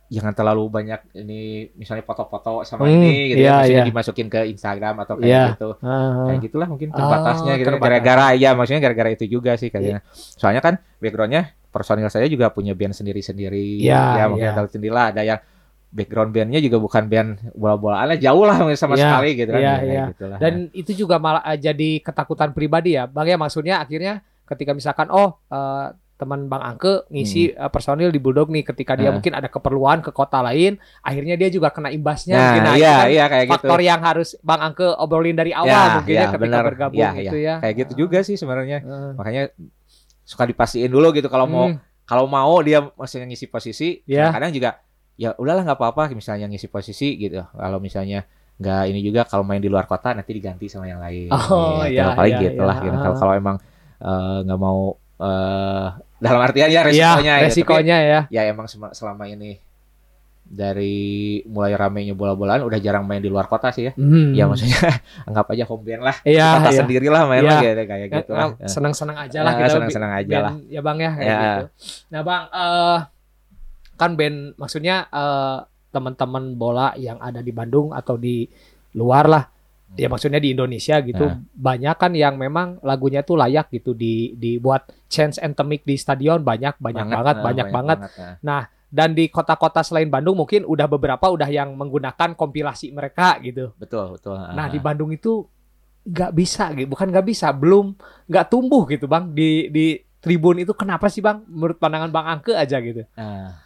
jangan terlalu banyak ini misalnya foto-foto sama Hmm, ini gitu iya, ya maksudnya iya. dimasukin ke Instagram atau kayak Iya. gitu Ah. kayak gitulah mungkin Oh, terbatasnya gitu terbatas. gara-gara ya maksudnya gara-gara itu juga sih kayaknya soalnya kan backgroundnya personil saya juga punya band sendiri-sendiri Iya, ya mungkin iya. tahu sendirilah ada yang background bandnya juga bukan band bola-bolaan jauh lah sama Iya, sekali gitu kan iya, kayak iya. gitulah. Dan itu juga malah eh, jadi ketakutan pribadi ya, Bang ya. Maksudnya akhirnya ketika misalkan oh eh, teman Bang Angke ngisi eh, personil di Bulldog nih ketika dia Hmm. mungkin ada keperluan ke kota lain, akhirnya dia juga kena imbasnya. nah, mungkin. Nah, iya kan iya kayak gitu faktor yang harus Bang Angke obrolin dari awal Ya, mungkin ya, ya ketika benar. bergabung Ya, gitu ya. kayak gitu juga sih sebenarnya Eh, makanya suka dipastiin dulu gitu kalau mau hmm, kalau mau dia maksudnya ngisi posisi Ya. kadang juga ya udahlah nggak apa-apa misalnya ngisi posisi gitu kalau misalnya nggak ini juga kalau main di luar kota nanti diganti sama yang lain Oh, Gitu, iya, paling iya, gitu lah iya. gitu kalau kalau emang eh, nggak mau eh, dalam artian ya resikonya ya, resikonya ya. Tapi ya emang selama ini dari mulai ramenya bola-bolaan udah jarang main di luar kota sih ya Hmm. ya maksudnya [laughs] anggap aja home band lah Iya, kota iya. sendiri lah main Iya. lah gitu kayak gitu lah Ya, senang-senang aja lah Ya, kita senang-senang aja band, lah. ya bang ya kayak Ya. gitu. Nah bang, eh kan band maksudnya eh teman-teman bola yang ada di Bandung atau di luar lah, ya maksudnya di Indonesia gitu, Ya. banyak kan yang memang lagunya tuh layak gitu di dibuat chance anthemic di stadion banyak banyak banget nah, banyak banget. nah. Dan di kota-kota selain Bandung mungkin udah beberapa udah yang menggunakan kompilasi mereka gitu. betul betul Nah di Bandung itu nggak bisa gitu, bukan nggak bisa, belum nggak tumbuh gitu bang di di tribun itu kenapa sih bang? Menurut pandangan bang Angke aja gitu. Nah,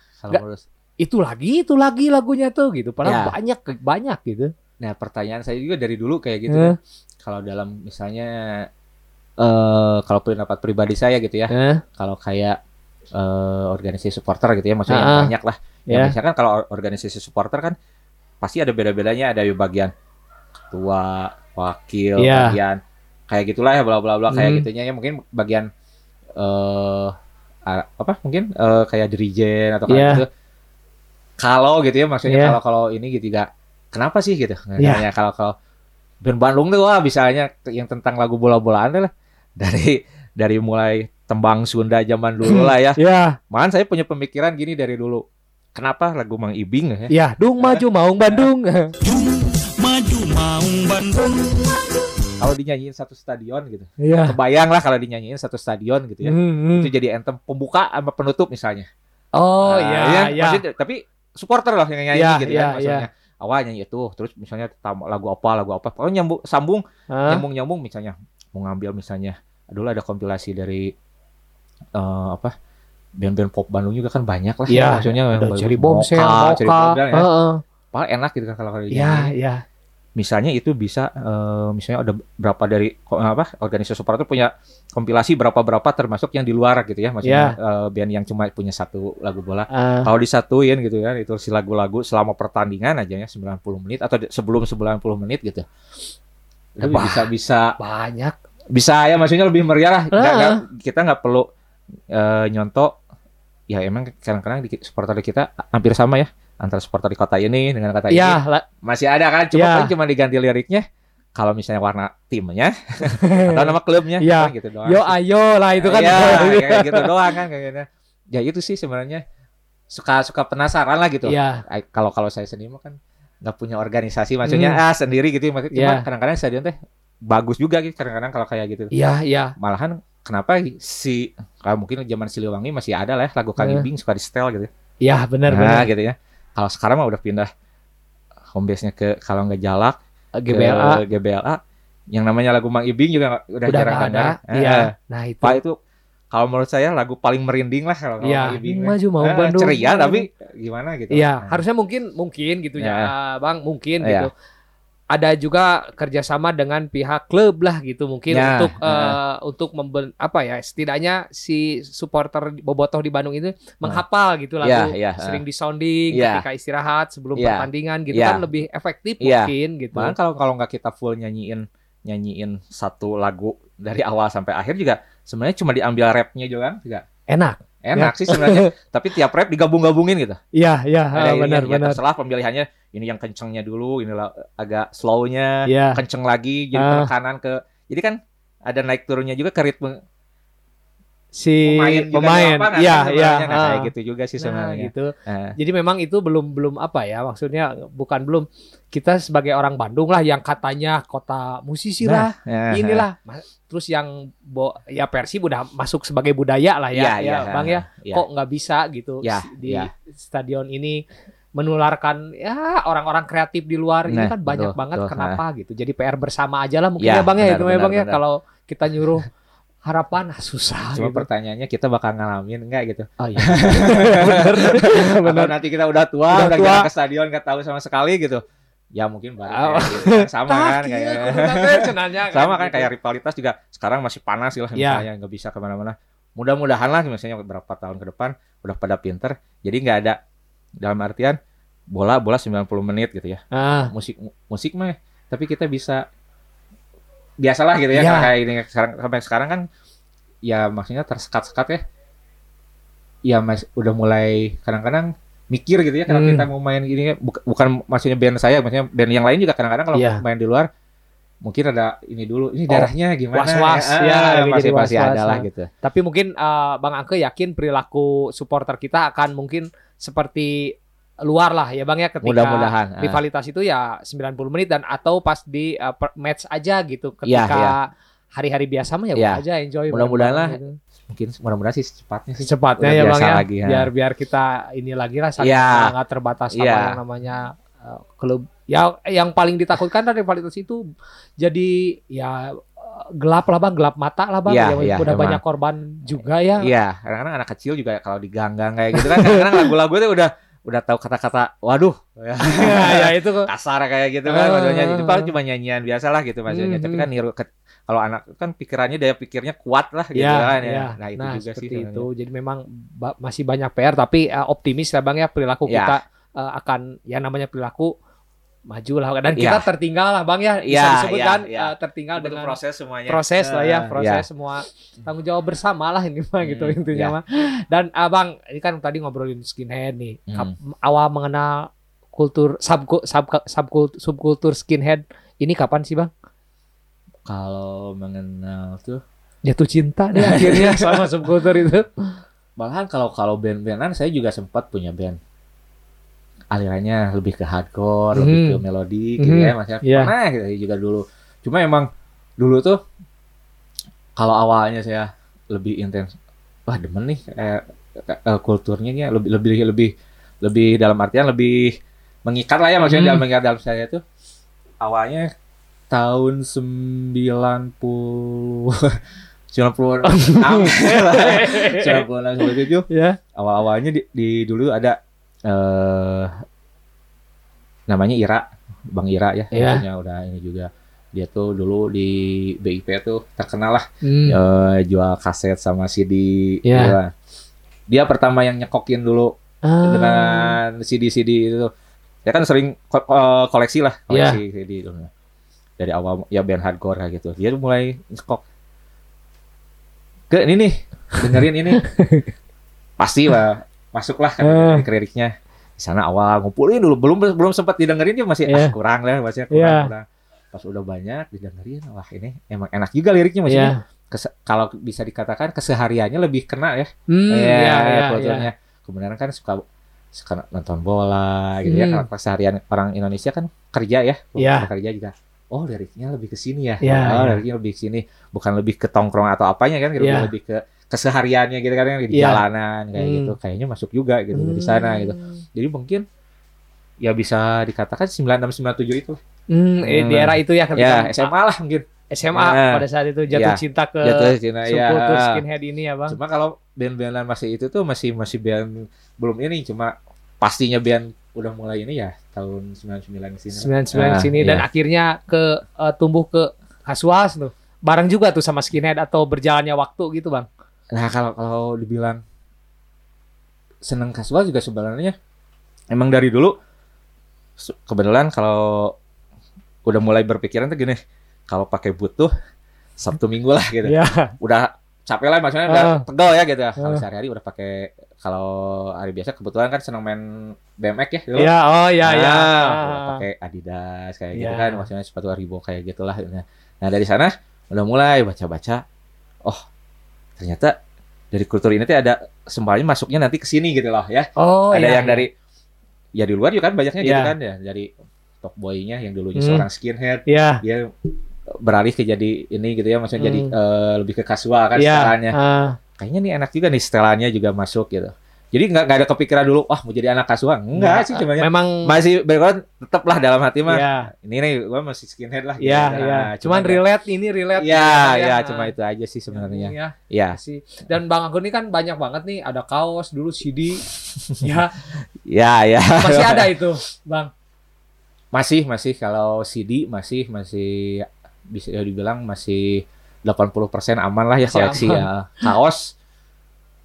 Itu lagi, itu lagi lagunya tuh gitu. Padahal Ya. banyak banyak gitu. Nah, pertanyaan saya juga dari dulu kayak gitu. Eh. Kalau dalam misalnya eh kalau pendapat pribadi saya gitu ya, Eh, kalau kayak eh organisasi supporter gitu ya, maksudnya Ah, yang ah. banyak lah. Ya. Ya, misalkan kalau or- organisasi supporter kan pasti ada beda-bedanya, ada bagian ketua, wakil, Iya. bagian kayak gitulah ya bla bla bla kayak Hmm. gitunya ya mungkin bagian eh a- apa mungkin eh, kayak dirijen atau kayak Iya. gitu. Kalau gitu ya maksudnya Iya. kalau kalau ini gitu juga kenapa sih gitu? Iya. Nanya kalau kalau band Bandung tuh wah misalnya yang tentang lagu bola-bolaan lah dari dari mulai tembang Sunda zaman dulu lah ya. [clears throat] Ya, Malahan saya punya pemikiran gini dari dulu. Kenapa lagu Mang Ibing ya? ya, dung maju maung Bandung. [laughs] maju maung Bandung Kalau dinyanyiin satu stadion gitu. Iya. Kebayang lah kalau dinyanyiin satu stadion gitu ya. Hmm, hmm. Itu jadi anthem pembuka sama penutup misalnya. Oh Nah, iya, ya, iya. maksudnya, tapi supporter lah yang nyanyi Iya, gitu iya, kan maksudnya. Awal nyanyi itu, terus misalnya lagu apa, lagu apa. Pokoknya nyambung sambung Hah? nyambung-nyambung misalnya mau ngambil misalnya dulu ada kompilasi dari eh, apa band-band pop Bandung juga kan banyak lah Iya, maksudnya yang Bombshell, Mocha, Cherry Mocha. Bombshell ya. Heeh. Paling enak gitu kan kalau kalau Iya, dinyanyiin. iya. misalnya itu bisa eh, misalnya ada berapa dari apa organisasi supporter punya kompilasi berapa berapa termasuk yang di luar gitu ya maksudnya eh, band yang cuma punya satu lagu bola Ah, kalau disatuin gitu ya itu si lagu-lagu selama pertandingan aja ya 90 menit atau sebelum 90 menit gitu itu bisa bisa banyak. bisa ya maksudnya lebih meriah lah Nggak- Ah. nggak- kita nggak perlu eh, nyontok ya emang kadang-kadang di supporter kita hampir sama ya antara supporter di kota ini dengan kota ini Iya, lah. masih ada kan cuma Ya. paling cuma diganti liriknya kalau misalnya warna timnya [laughs] atau nama klubnya Ya. gitu doang Yo sih. ayo lah itu kan. Iya, [laughs] kayak gitu doang kan kayak gitu. ya itu sih sebenarnya suka suka penasaran lah gitu. Ay- kalau kalau saya sendiri mah kan nggak punya organisasi maksudnya Hmm. ah sendiri gitu maksudnya cuma Ya. kadang-kadang stadion teh bagus juga gitu kadang-kadang kalau kayak gitu Iya, iya. malahan kenapa si kalau mungkin zaman Siliwangi masih ada lah ya lagu Kang Eh. Ibing suka di setel gitu Iya, benar nah benar. gitu ya kalau sekarang mah udah pindah home base-nya ke kalau nggak jalak GBLA ke GBLA yang namanya lagu Mang Ibing juga udah, udah jarang ada. Eh, Iya. eh. Nah, itu. Pak itu kalau menurut saya lagu paling merinding lah kalau Iya, Mang Ibing maju mau Eh, Bandung. ceria tapi gimana gitu Iya, Nah. harusnya mungkin mungkin gitu ya, Ya. Bang, mungkin Iya. gitu. Ada juga kerjasama dengan pihak klub lah gitu mungkin Ya, untuk ya. eh, untuk memben apa ya setidaknya si supporter bobotoh di Bandung itu menghafal gitu lagu Ya, ya, sering di sounding Ya. ketika istirahat sebelum Ya. pertandingan gitu Ya. kan lebih efektif Ya. mungkin gitu. Bahkan kalau kalau nggak kita full nyanyiin nyanyiin satu lagu dari awal sampai akhir juga sebenarnya cuma diambil rapnya juga juga Enak. Enak sih sebenarnya [laughs] tapi tiap rap digabung-gabungin gitu Iya, iya, ada benar ini ya benar. terserah pemilihannya ini yang kencengnya dulu ini agak slownya Iya. kenceng lagi jadi Ah. penekanan ke jadi kan ada naik turunnya juga ke ritme si pemain pemain. Iya, kan iya. sebenarnya. Nah, kayak gitu juga sih Nah, sebenarnya. gitu. Eh, Jadi memang itu belum belum apa ya maksudnya bukan belum kita sebagai orang Bandung lah yang katanya kota musisi lah nah, inilah terus yang bo, ya Persib udah masuk sebagai budaya lah ya, Iya, ya iya, Bang ya iya. kok nggak bisa gitu Ya, di ya. stadion ini menularkan ya orang-orang kreatif di luar ini Nah, kan banyak betul, banget betul, kenapa gitu jadi PR bersama aja lah mungkin Ya, ya, Bang ya benar, itu ya benar, Bang ya benar. kalau kita nyuruh [laughs] harapan ah, susah Cuma gitu. pertanyaannya kita bakal ngalamin enggak gitu. oh iya [laughs] bener Atau nanti kita udah tua, Udah udah, tua. jarang ke stadion nggak tahu sama sekali gitu. Ya mungkin balik Oh. gitu kan. sama kan [laughs] kayak iya, cenanya [laughs] sama kan gitu. kayak rivalitas juga sekarang masih panas lah Ya. misalnya nggak bisa ke mana-mana. Mudah-mudahan lah misalnya beberapa tahun ke depan udah pada pinter. Jadi nggak ada dalam artian bola bola 90 menit gitu ya. ah Musik musik mah tapi kita bisa biasalah gitu ya, Ya. kayak ini sekarang sampai sekarang kan ya maksudnya tersekat-sekat ya. Ya mas udah mulai kadang-kadang mikir gitu ya kalau Hmm. kita mau main gini bukan, bukan maksudnya band saya maksudnya band yang lain juga kadang-kadang kalau Iya. main di luar mungkin ada ini dulu ini Oh, darahnya gimana was-was, Ah, ya, lagi masih masih ada lah ya. gitu Tapi mungkin eh, Bang Angke yakin perilaku supporter kita akan mungkin seperti luar lah ya Bang ya ketika mudah-mudahan ah. rivalitas itu ya 90 menit dan atau pas di per- match aja gitu Iya, ketika iya. hari-hari biasa mah ya udah aja enjoy Mudah-mudahan lah. gitu. mungkin mudah-mudahan sih secepatnya sih secepatnya ya Bang ya lagi, ha. biar biar kita ini lagi lah Iya. nggak terbatas sama Iya. yang namanya eh, klub ya yang paling ditakutkan dari rivalitas itu jadi ya eh, gelap lah bang gelap mata lah bang Iya, ya, iya, udah emang. banyak korban juga ya Iya, kadang-kadang anak kecil juga kalau diganggang kayak gitu kan kadang-kadang lagu-lagu itu udah udah tahu kata-kata waduh [laughs] ya, ya itu kok. kasar kayak gitu kan Ah. maksudnya itu paling cuma nyanyian biasa lah gitu maksudnya tapi kan niru ke- kalau anak kan pikirannya daya pikirnya kuat lah gitu Ya, kan ya. ya. Nah, itu juga seperti sih itu. Jadi memang ba- masih banyak PR tapi eh, optimis ya Bang ya perilaku Ya. kita eh, akan ya namanya perilaku maju lah dan Ya. kita tertinggal lah Bang ya. Bisa Ya, disebut ya, kan ya. eh, tertinggal Itu dengan proses semuanya. proses lah ya Eh, proses semua tanggung jawab bersama lah ini mah gitu Hmm, intinya ya. mah dan abang ini kan tadi ngobrolin skinhead nih. Hmm. Awal mengenal kultur sub sub subkultur subkultur skinhead ini kapan sih bang? Kalau mengenal tuh? Jatuh cinta deh akhirnya sama subkultur itu. [laughs] Malahan kalau kalau band-bandan saya juga sempat punya band alirannya lebih ke hardcore, lebih Mhm. ke melodi gitu Mhm. ya, maksudnya Iya. pernah gitu juga dulu. Cuma emang dulu tuh kalau awalnya saya lebih intens, wah demen nih kayak eh, kulturnya nih lebih lebih lebih lebih dalam artian lebih mengikat lah ya maksudnya Mhm. dalam mengikat dalam saya tuh awalnya tahun 90 96 96 97 ya awal-awalnya di, di dulu ada eh namanya Ira, Bang Ira ya, Iya. maksudnya udah ini juga. Dia tuh dulu di BIP tuh terkenal lah Hmm. eh, jual kaset sama CD. Iya. gitu lah. Dia pertama yang nyekokin dulu Ah. dengan CD-CD itu. Dia kan sering ko- eh, koleksi lah, Iya. koleksi CD dulu. Dari awal ya band hardcore kayak gitu. Dia tuh mulai nyekok ke ini nih, dengerin ini. [laughs] Pasti lah, masuklah kan Eh. ke liriknya. Di sana awal ngumpulin dulu, belum belum sempat didengerin dia masih Iya. ah, kurang lah, masih kurang, Iya. kurang. Pas udah banyak didengerin, wah ini emang enak juga liriknya maksudnya. ya Kese- kalau bisa dikatakan kesehariannya lebih kena ya hmm, Iya, ya, ya, ya. kulturnya. Kebenaran kan suka suka nonton bola gitu ya. Hmm. Kalau keseharian orang Indonesia kan kerja ya, Iya. kerja juga. Oh, liriknya lebih ke sini ya. Iya, oh, iya. liriknya lebih ke sini, bukan lebih ke tongkrong atau apanya kan, gitu. Iya. lebih ke kesehariannya gitu kan di Iya. jalanan kayak Hmm. gitu. Kayaknya masuk juga gitu di sana gitu. Jadi mungkin ya bisa dikatakan 96 97 itu. Hmm, eh, di Hmm. era itu ya ketika Ya, SMA lah mungkin. SMA Ya. pada saat itu jatuh Ya. cinta ke Jatuh Cina ya. skinhead ini ya bang Cuma kalau band-bandan masih itu tuh masih masih band belum ini cuma pastinya band udah mulai ini ya tahun 99 sini. 99 Ah, sini iya. dan akhirnya ke eh, tumbuh ke kasuas tuh bareng juga tuh sama skinhead atau berjalannya waktu gitu bang Nah, kalau kalau dibilang seneng kasual juga sebenarnya emang dari dulu kebetulan kalau udah mulai berpikiran tuh gini, kalau pakai boot tuh Sabtu Minggu lah gitu. ya Udah capek lah maksudnya udah Ah. pegel ya gitu. Kalau Ah. sehari-hari udah pakai kalau hari biasa kebetulan kan seneng main BMX ya dulu. ya oh ya ya Nah, Ah. udah pakai Adidas kayak gitu Ya. kan, maksudnya sepatu Reebok kayak gitulah. Nah, nah, dari sana udah mulai baca-baca. Oh, ternyata dari kultur ini tuh ada semuanya masuknya nanti ke sini gitu loh ya. Oh, ada iya, yang iya. dari ya di luar juga kan banyaknya gitu Iya. kan ya dari top boy-nya yang dulunya Hmm. seorang skinhead Iya. dia beralih ke jadi ini gitu ya maksudnya jadi Hmm. eh, lebih ke kasual kan Iya. setelannya. ah. Kayaknya nih enak juga nih setelannya juga masuk gitu. Jadi nggak ada kepikiran dulu, wah mau jadi anak kasual. Enggak sih cuma memang masih background tetap lah dalam hati mah. Iya. Ini nih gue masih skinhead lah. Iya, gitu. iya. Nah, Cuman ya- relate ini relate. Iya, gitu iya, ya. cuma itu aja sih sebenarnya. Iya. Iya. sih. Dan Bang Agun ini kan banyak banget nih, ada kaos dulu CD. [laughs] ya, Iya, iya. masih ada itu, Bang. Masih, masih kalau CD masih masih bisa dibilang masih 80% aman lah ya koleksi aman. ya. Kaos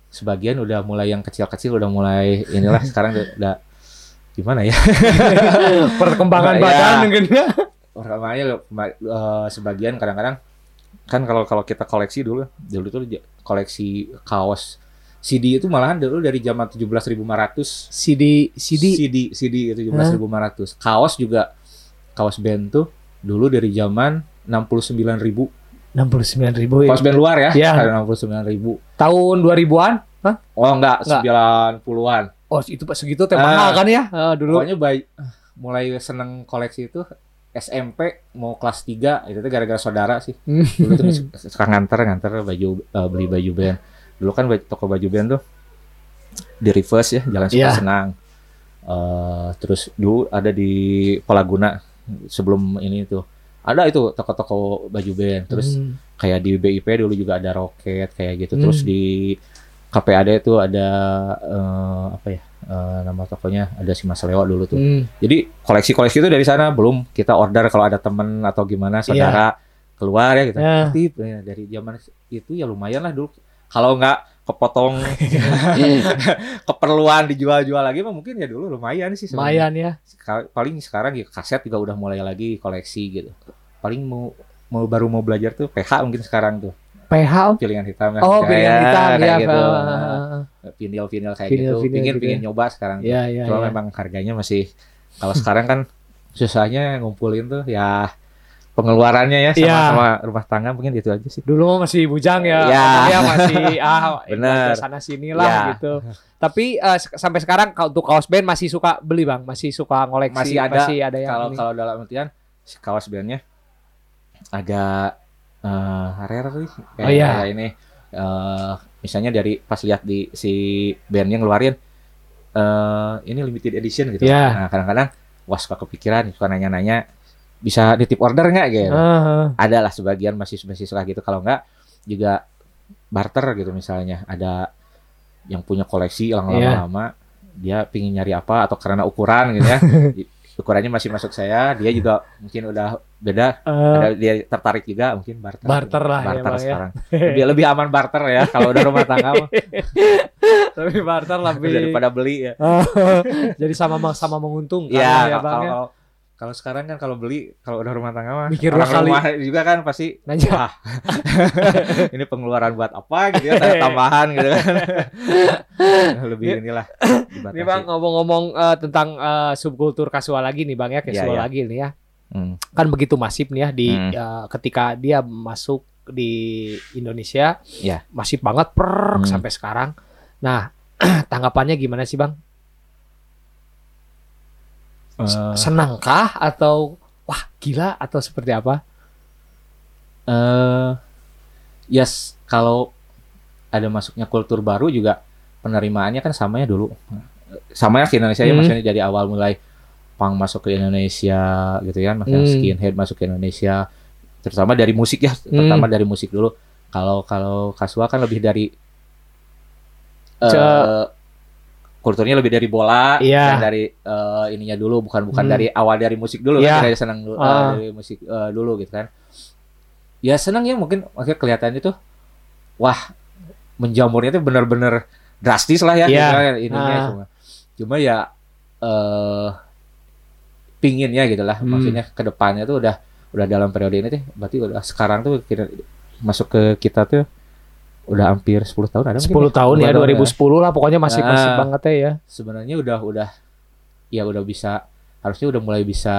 sebagian udah mulai yang kecil-kecil udah mulai inilah [laughs] sekarang udah, gimana ya? [laughs] Perkembangan Iya. badan mungkin ya. Orangnya eh, sebagian kadang-kadang kan kalau kalau kita koleksi dulu dulu tuh koleksi kaos CD itu malahan dulu dari zaman 17.500 CD CD CD CD itu 17.500. Kaos juga kaos band tuh dulu dari zaman 69.000. 69 ribu ya. Kaos band luar ya, Iya. ada 69.000. Tahun 2000-an? Hah? Oh enggak, Enggak. 90-an. Oh, itu pas segitu teh Ah. mahal kan ya? Eh, dulu. Pokoknya bayi- mulai seneng koleksi itu SMP mau kelas 3 itu tuh gara-gara saudara sih. Hmm. Dulu tuh suka nganter nganter baju eh, beli baju band. Dulu kan baju- toko baju band tuh di reverse ya, jalan suka Iya. senang. Eh, terus dulu ada di Palaguna sebelum ini tuh. Ada itu toko-toko baju band. Terus Hmm. kayak di BIP dulu juga ada roket kayak gitu. Terus Hmm. di KPAD itu ada eh, apa ya? eh, nama tokonya ada si Mas Leo dulu tuh. Hmm. Jadi koleksi-koleksi itu dari sana belum kita order kalau ada temen atau gimana saudara keluar ya gitu. Tip ya, dari zaman itu ya lumayan lah dulu. Kalau nggak kepotong [laughs] [laughs] keperluan dijual-jual lagi mah mungkin ya dulu lumayan sih sebenarnya. Lumayan ya. Paling sekarang ya kaset juga udah mulai lagi koleksi gitu. Paling mau mau baru mau belajar tuh PH mungkin sekarang tuh PH. pilihan hitam ya. Oh, Kayak- pilihan hitam kayak ya. gitu. Ah. Vinil vinil kayak Vinil- gitu. vinil Pingin gitu pingin ya. nyoba sekarang. tuh. Iya, iya, Cuma iya. memang harganya masih kalau sekarang kan [laughs] susahnya ngumpulin tuh ya pengeluarannya ya sama, Iya. rumah tangga mungkin itu aja sih. Dulu masih bujang ya, Iya. [laughs] ya masih ah Bener. sana sini lah Iya. gitu. Tapi se- sampai sekarang kalau untuk kaos band masih suka beli bang, masih suka ngoleksi, Masih ada. masih ada yang Kalau ini. kalau dalam artian kaos bandnya agak eh rare sih. Kayak, Oh, iya. kayak ini eh misalnya dari pas lihat di si bandnya ngeluarin eh ini limited edition gitu. Iya. Nah kadang-kadang wah suka kepikiran, suka nanya-nanya bisa nitip order nggak gitu. Ah, ada lah sebagian masih masih suka gitu. Kalau enggak juga barter gitu misalnya. Ada yang punya koleksi Iya. lama-lama dia pingin nyari apa atau karena ukuran gitu ya. [laughs] Ukurannya masih masuk saya dia juga mungkin udah beda. Ada dia tertarik juga mungkin barter. Barter lah ya, barter ya. sekarang. Lebih lebih aman barter ya kalau udah rumah tangga mah. [laughs] Tapi barter lebih. Daripada beli ya. [laughs] Jadi sama sama menguntungkan ya, ya, kalau, bang ya. Kalau sekarang kan kalau beli kalau udah rumah tangga mah Mikir orang kali. rumah juga kan pasti Nanya. Wah, [laughs] ini pengeluaran buat apa gitu ya, [laughs] tambahan gitu kan. [laughs] Lebih inilah. Ini bang ngomong-ngomong eh, tentang eh, subkultur kasual lagi nih bang ya, iya. lagi nih ya. Hmm. kan begitu masif nih ya di Hmm. ya, ketika dia masuk di Indonesia Ya. masif banget per Hmm. sampai sekarang. Nah [clears throat] tanggapannya gimana sih bang? S- Eh, Senangkah atau wah gila atau seperti apa? eh, yes, kalau ada masuknya kultur baru juga penerimaannya kan samanya dulu. Sama ya ke Indonesia ya Hmm. maksudnya dari awal mulai punk masuk ke Indonesia gitu kan, maksudnya Hmm. skinhead masuk ke Indonesia. Terutama dari musik ya, terutama dari musik dulu. Kalau kalau kasual kan lebih dari Ce- kulturnya lebih dari bola, dan dari eh, ininya dulu, bukan bukan Hmm. dari awal dari musik dulu Iya. kan, dari senang Ah. dari musik eh, dulu gitu kan. Ya senang ya mungkin akhirnya kelihatan itu, wah menjamurnya itu benar-benar drastis lah ya, Iya. gitu kan, ininya Ah. cuma, cuma ya eh pinginnya gitu lah, Hmm. maksudnya ke depannya tuh udah udah dalam periode ini tuh, berarti udah sekarang tuh kira masuk ke kita tuh udah hampir 10 tahun ada mungkin 10 tahun ya 10 2010 lah pokoknya masih Ah. masih banget ya. sebenarnya udah udah ya udah bisa harusnya udah mulai bisa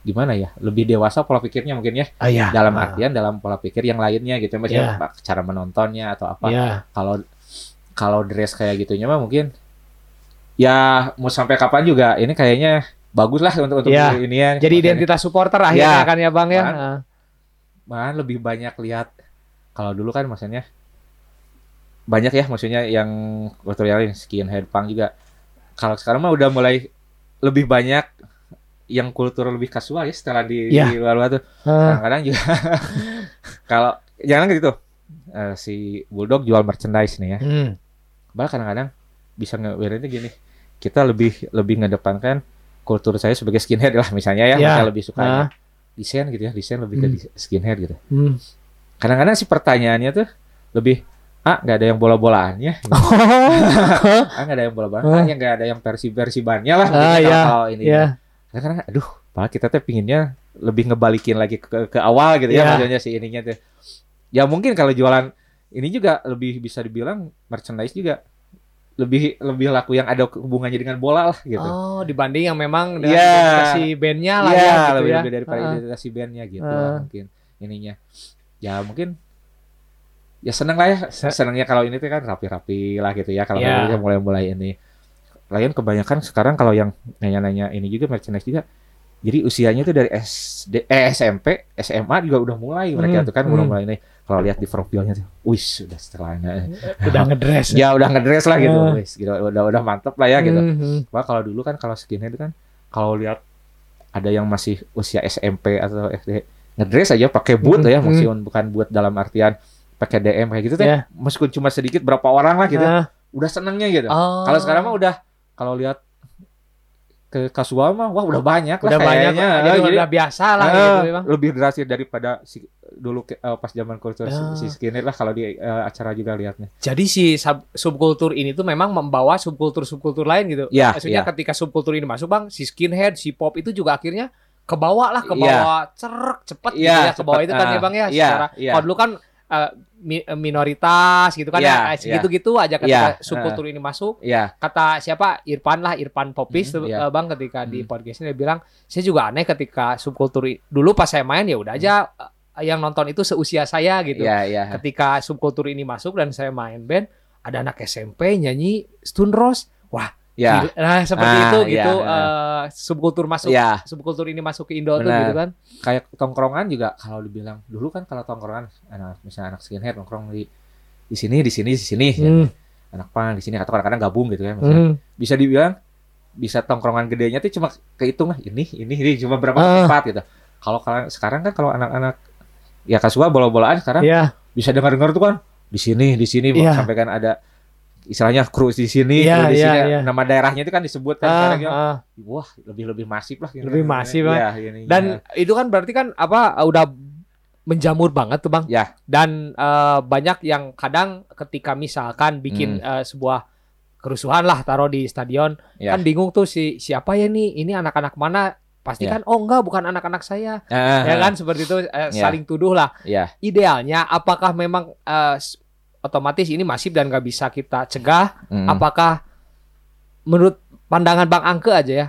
gimana ya lebih dewasa pola pikirnya mungkin ya Ah, ya. dalam Ah. artian dalam pola pikir yang lainnya gitu maksudnya Iya. cara menontonnya atau apa Ya. kalau kalau dress kayak gitunya mah mungkin ya mau sampai kapan juga ini kayaknya bagus lah untuk untuk Iya. ini ya. Jadi identitas supporter akhirnya Ya. kan ya Bang ya. Kan. Heeh. malahan lebih banyak lihat kalau dulu kan maksudnya banyak ya maksudnya yang yang skinhead punk juga kalau sekarang mah udah mulai lebih banyak yang kultur lebih kasual ya setelah di, Ya. di luar tuh Heeh. kadang-kadang juga [laughs] kalau jangan gitu eh, si Bulldog jual merchandise nih ya Hmm. Bahkan kadang-kadang bisa ngewirinnya gini kita lebih lebih ngedepankan kultur saya sebagai skinhead lah misalnya ya, kita lebih suka Ah. desain gitu ya desain lebih ke Hmm. dis- skinhead gitu Hmm. kadang-kadang sih pertanyaannya tuh lebih ah nggak ada yang bola-bolaannya ah [laughs] nggak ada yang bola-bolaan ah yang nggak ada yang versi-versi bannya lah Ah, gitu, kalau- ya. ini Ya. kadang-kadang aduh malah kita tuh pinginnya lebih ngebalikin lagi ke, ke awal gitu ya Ya. maksudnya si ininya tuh ya mungkin kalau jualan ini juga lebih bisa dibilang merchandise juga lebih lebih laku yang ada hubungannya dengan bola lah gitu Oh, dibanding yang memang dengan Iya. identifikasi bandnya lah Iya, ya gitu lebih, ya. lebih daripada identitas si bandnya gitu lah mungkin ininya ya mungkin ya seneng lah ya Se- senengnya kalau ini tuh kan rapi-rapi lah gitu ya kalau Ya. udah mulai-mulai ini lain kebanyakan sekarang kalau yang nanya-nanya ini juga merchandise juga jadi usianya tuh dari SD eh SMP SMA juga udah mulai mereka Hmm, tuh kan udah hmm. mulai ini kalau lihat di profilnya tuh wis sudah setelahnya Udah ngedress. [laughs] ya udah ngedress lah gitu Ah. wis gitu udah udah mantep lah ya gitu Hmm. Wah kalau dulu kan kalau skinhead kan kalau lihat ada yang masih usia SMP atau SD ngedress aja pakai boot Hmm, ya, hmm. meskipun bukan boot dalam artian pakai DM kayak gitu teh. Ya. Meskipun cuma sedikit berapa orang lah gitu. Ah. Udah senengnya gitu. Oh. Kalau sekarang mah udah kalau lihat ke kasual mah wah udah banyak lah udah banyak kayaknya. jadi, Eh, udah biasa lah eh, gitu memang. lebih drastis daripada si dulu ke- eh, pas zaman kultur Ya. si skinhead lah kalau di eh, acara juga lihatnya. Jadi si sub- subkultur ini tuh memang membawa subkultur-subkultur lain gitu. Iya, Maksudnya iya. ketika subkultur ini masuk bang, si skinhead, si pop itu juga akhirnya ke bawah lah, ke bawah cerek cepet gitu Iya, ya ke bawah cepet. itu kan ya Ah, bang ya. iya, Secara iya. kalau dulu kan eh, mi- eh, minoritas gitu kan Iya, ya, eh, segitu-gitu aja ketika Iya, subkultur ini masuk. Iya, Kata siapa Irfan lah Irfan Popis Hmm, tuh, iya. eh, bang ketika di Hmm. podcast ini dia bilang saya juga aneh ketika subkultur dulu pas saya main ya udah aja eh, yang nonton itu seusia saya gitu iya, iya. ketika subkultur ini masuk dan saya main band ada anak SMP nyanyi Stun Rose wah Gila. nah seperti Ah, itu iya, gitu iya. eh, subkultur masuk Iya. subkultur ini masuk ke Indo tuh Benar. gitu kan kayak tongkrongan juga kalau dibilang dulu kan kalau tongkrongan anak misalnya anak skinhead nongkrong di di sini di sini di sini ya. Hmm, anak pang di sini atau kadang-kadang gabung gitu kan misalnya. hmm. bisa dibilang bisa tongkrongan gedenya tuh cuma kehitung lah ini ini ini cuma berapa Ah. tempat gitu kalau sekarang kan kalau anak-anak ya kasual bola-bolaan sekarang ya bisa dengar-dengar tuh kan di sini di sini Iya. sampai kan ada istilahnya kru di sini Iya, kru di iya, sini iya. nama daerahnya itu kan disebut kan Ah, sekarang ya. ah. wah lebih lebih masif lah. Lebih masif lah. Iya, ininya. dan itu kan berarti kan apa udah menjamur banget tuh bang Ya. dan eh, banyak yang kadang ketika misalkan bikin Hmm. eh, sebuah kerusuhan lah taruh di stadion Ya. kan bingung tuh si siapa ya nih ini anak-anak mana pasti Ya. kan oh enggak bukan anak-anak saya Ah, ya kan seperti itu eh, Ya. saling tuduh lah ya idealnya apakah memang s- otomatis ini masif dan nggak bisa kita cegah. Mm. apakah menurut pandangan bang Angke aja ya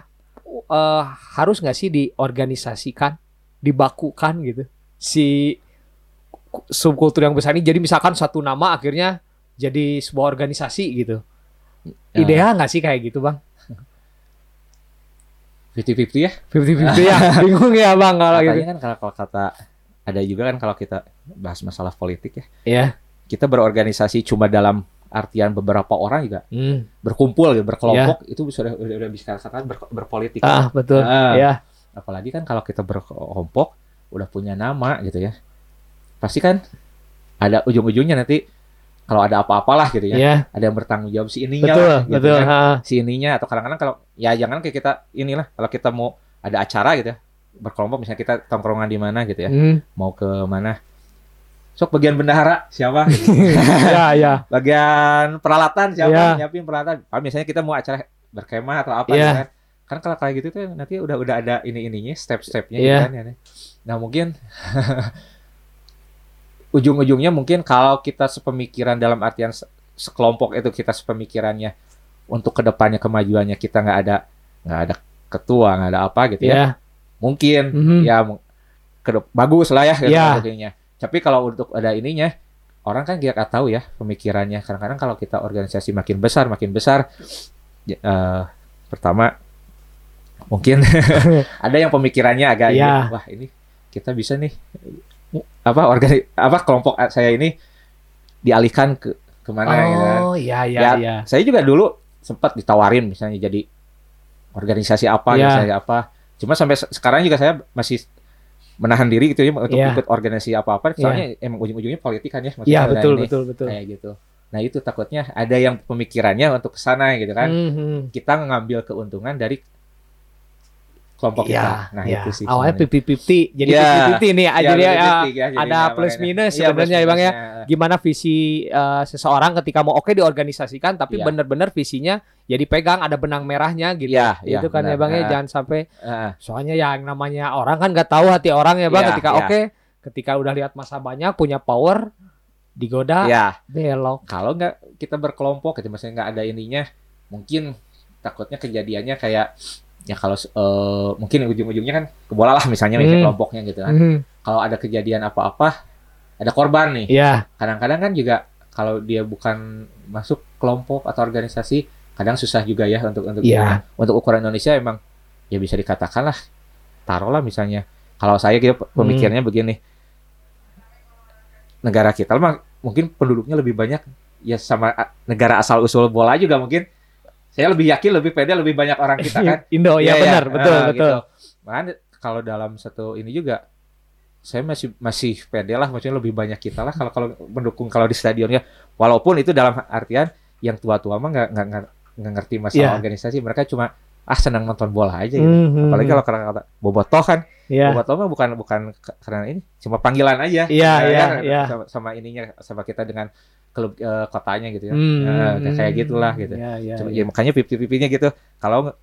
eh, harus nggak sih diorganisasikan dibakukan gitu? Si ku- subkultur yang besar ini jadi misalkan satu nama akhirnya jadi sebuah organisasi gitu. Ya. ideal nggak sih kayak gitu bang? 50-50 ya? 50-50 ya? [laughs] Bingung ya bang kalau gitu. Katanya kan kalau, kalau kata ada juga kan kalau kita bahas masalah politik ya, ya kita berorganisasi cuma dalam artian beberapa orang juga Hmm. berkumpul gitu, berkelompok itu sudah udah, udah bisa katakan ber- berpolitik. ah betul Ah. ya Apalagi kan kalau kita berkelompok udah punya nama gitu ya. Pasti kan ada ujung-ujungnya nanti kalau ada apa-apalah gitu ya. ya Ada yang bertanggung jawab si ininya betul lah, gitu betul kan. ha. Si ininya atau kadang-kadang kalau ya jangan kayak kita inilah kalau kita mau ada acara gitu ya berkelompok misalnya kita tongkrongan di mana gitu ya Hmm. mau ke mana sok bagian bendahara siapa [laughs] ya ya bagian peralatan siapa Iya. nyiapin peralatan ah, misalnya kita mau acara berkemah atau apa Iya. gitu kan kan kalau kayak gitu tuh nanti udah udah ada ini ininya step stepnya gitu kan ya. nah mungkin [laughs] ujung-ujungnya mungkin kalau kita sepemikiran dalam artian se- sekelompok itu kita sepemikirannya untuk ke depannya kemajuannya kita nggak ada nggak ada ketua nggak ada apa gitu ya ya mungkin Mhm. ya mu- kedep- bagus lah ya gitu Iya. Tapi kalau untuk ada ininya orang kan gak tahu ya pemikirannya. Kadang-kadang kalau kita organisasi makin besar, makin besar, ya, eh, pertama mungkin [laughs] ada yang pemikirannya agak ini, Iya. wah ini kita bisa nih apa organi apa kelompok saya ini dialihkan ke ke mana gitu kan. Oh, iya iya Ya, iya. Saya juga dulu sempat ditawarin misalnya jadi organisasi apa, Iya. organisasi apa. Cuma sampai se- sekarang juga saya masih menahan diri gitu ya untuk Iya. ikut organisasi apa-apa. Soalnya emang ujung-ujungnya politik kan ya. maksudnya Iya ada betul ini, betul betul. Kayak gitu. Nah itu takutnya ada yang pemikirannya untuk ke sana gitu kan. Mhm. Kita ngambil keuntungan dari kelompok Iya, kita. Nah iya. itu sih. Awalnya sebenarnya. pipi-pipi, jadi Iya. pipi-pipi nih. Iya, jadi ya, ya, ada plus makanya. minus Iya, sebenarnya plus ya bang ya. Gimana visi eh, seseorang ketika mau oke diorganisasikan, tapi Iya. benar-benar visinya ya dipegang ada benang merahnya gitu. Iya, iya, itu kan ya benar. bang ya Ah. jangan sampai Ah, soalnya yang namanya orang kan nggak tahu hati orang ya bang. Iya, ketika iya. oke, ketika udah lihat masa banyak punya power digoda ya. belok. kalau nggak kita berkelompok gitu maksudnya nggak ada ininya mungkin takutnya kejadiannya kayak ya kalau eh, mungkin ujung-ujungnya kan kebola lah misalnya Hmm. kelompoknya gitu kan Mhm. kalau ada kejadian apa-apa ada korban nih Iya. kadang-kadang kan juga kalau dia bukan masuk kelompok atau organisasi kadang susah juga ya untuk untuk Iya. untuk ukuran Indonesia emang ya bisa dikatakan lah taruhlah misalnya kalau saya gitu Hmm. pemikirannya begini negara kita mah mungkin penduduknya lebih banyak ya sama negara asal usul bola juga mungkin saya lebih yakin lebih pede lebih banyak orang kita kan [laughs] Indo ya Iya, benar iya. betul Ah, betul. gitu. Makanya kalau dalam satu ini juga saya masih masih pede lah maksudnya lebih banyak kita lah kalau kalau mendukung kalau di stadionnya walaupun itu dalam artian yang tua-tua mah nggak nggak ngerti masalah Iya. organisasi mereka cuma ah senang nonton bola aja gitu. Mhm. Apalagi kalau karena kata bobotoh kan, Iya. bobotoh mah bukan bukan karena ini, cuma panggilan aja. Iya, Ya, iya, kan? iya. Sama, sama ininya sama kita dengan klub eh, kotanya gitu ya. Hmm, Nah, kayak- kayak gitulah gitu. Iya, iya, Cuma- iya. ya makanya pipi-pipinya gitu. Kalau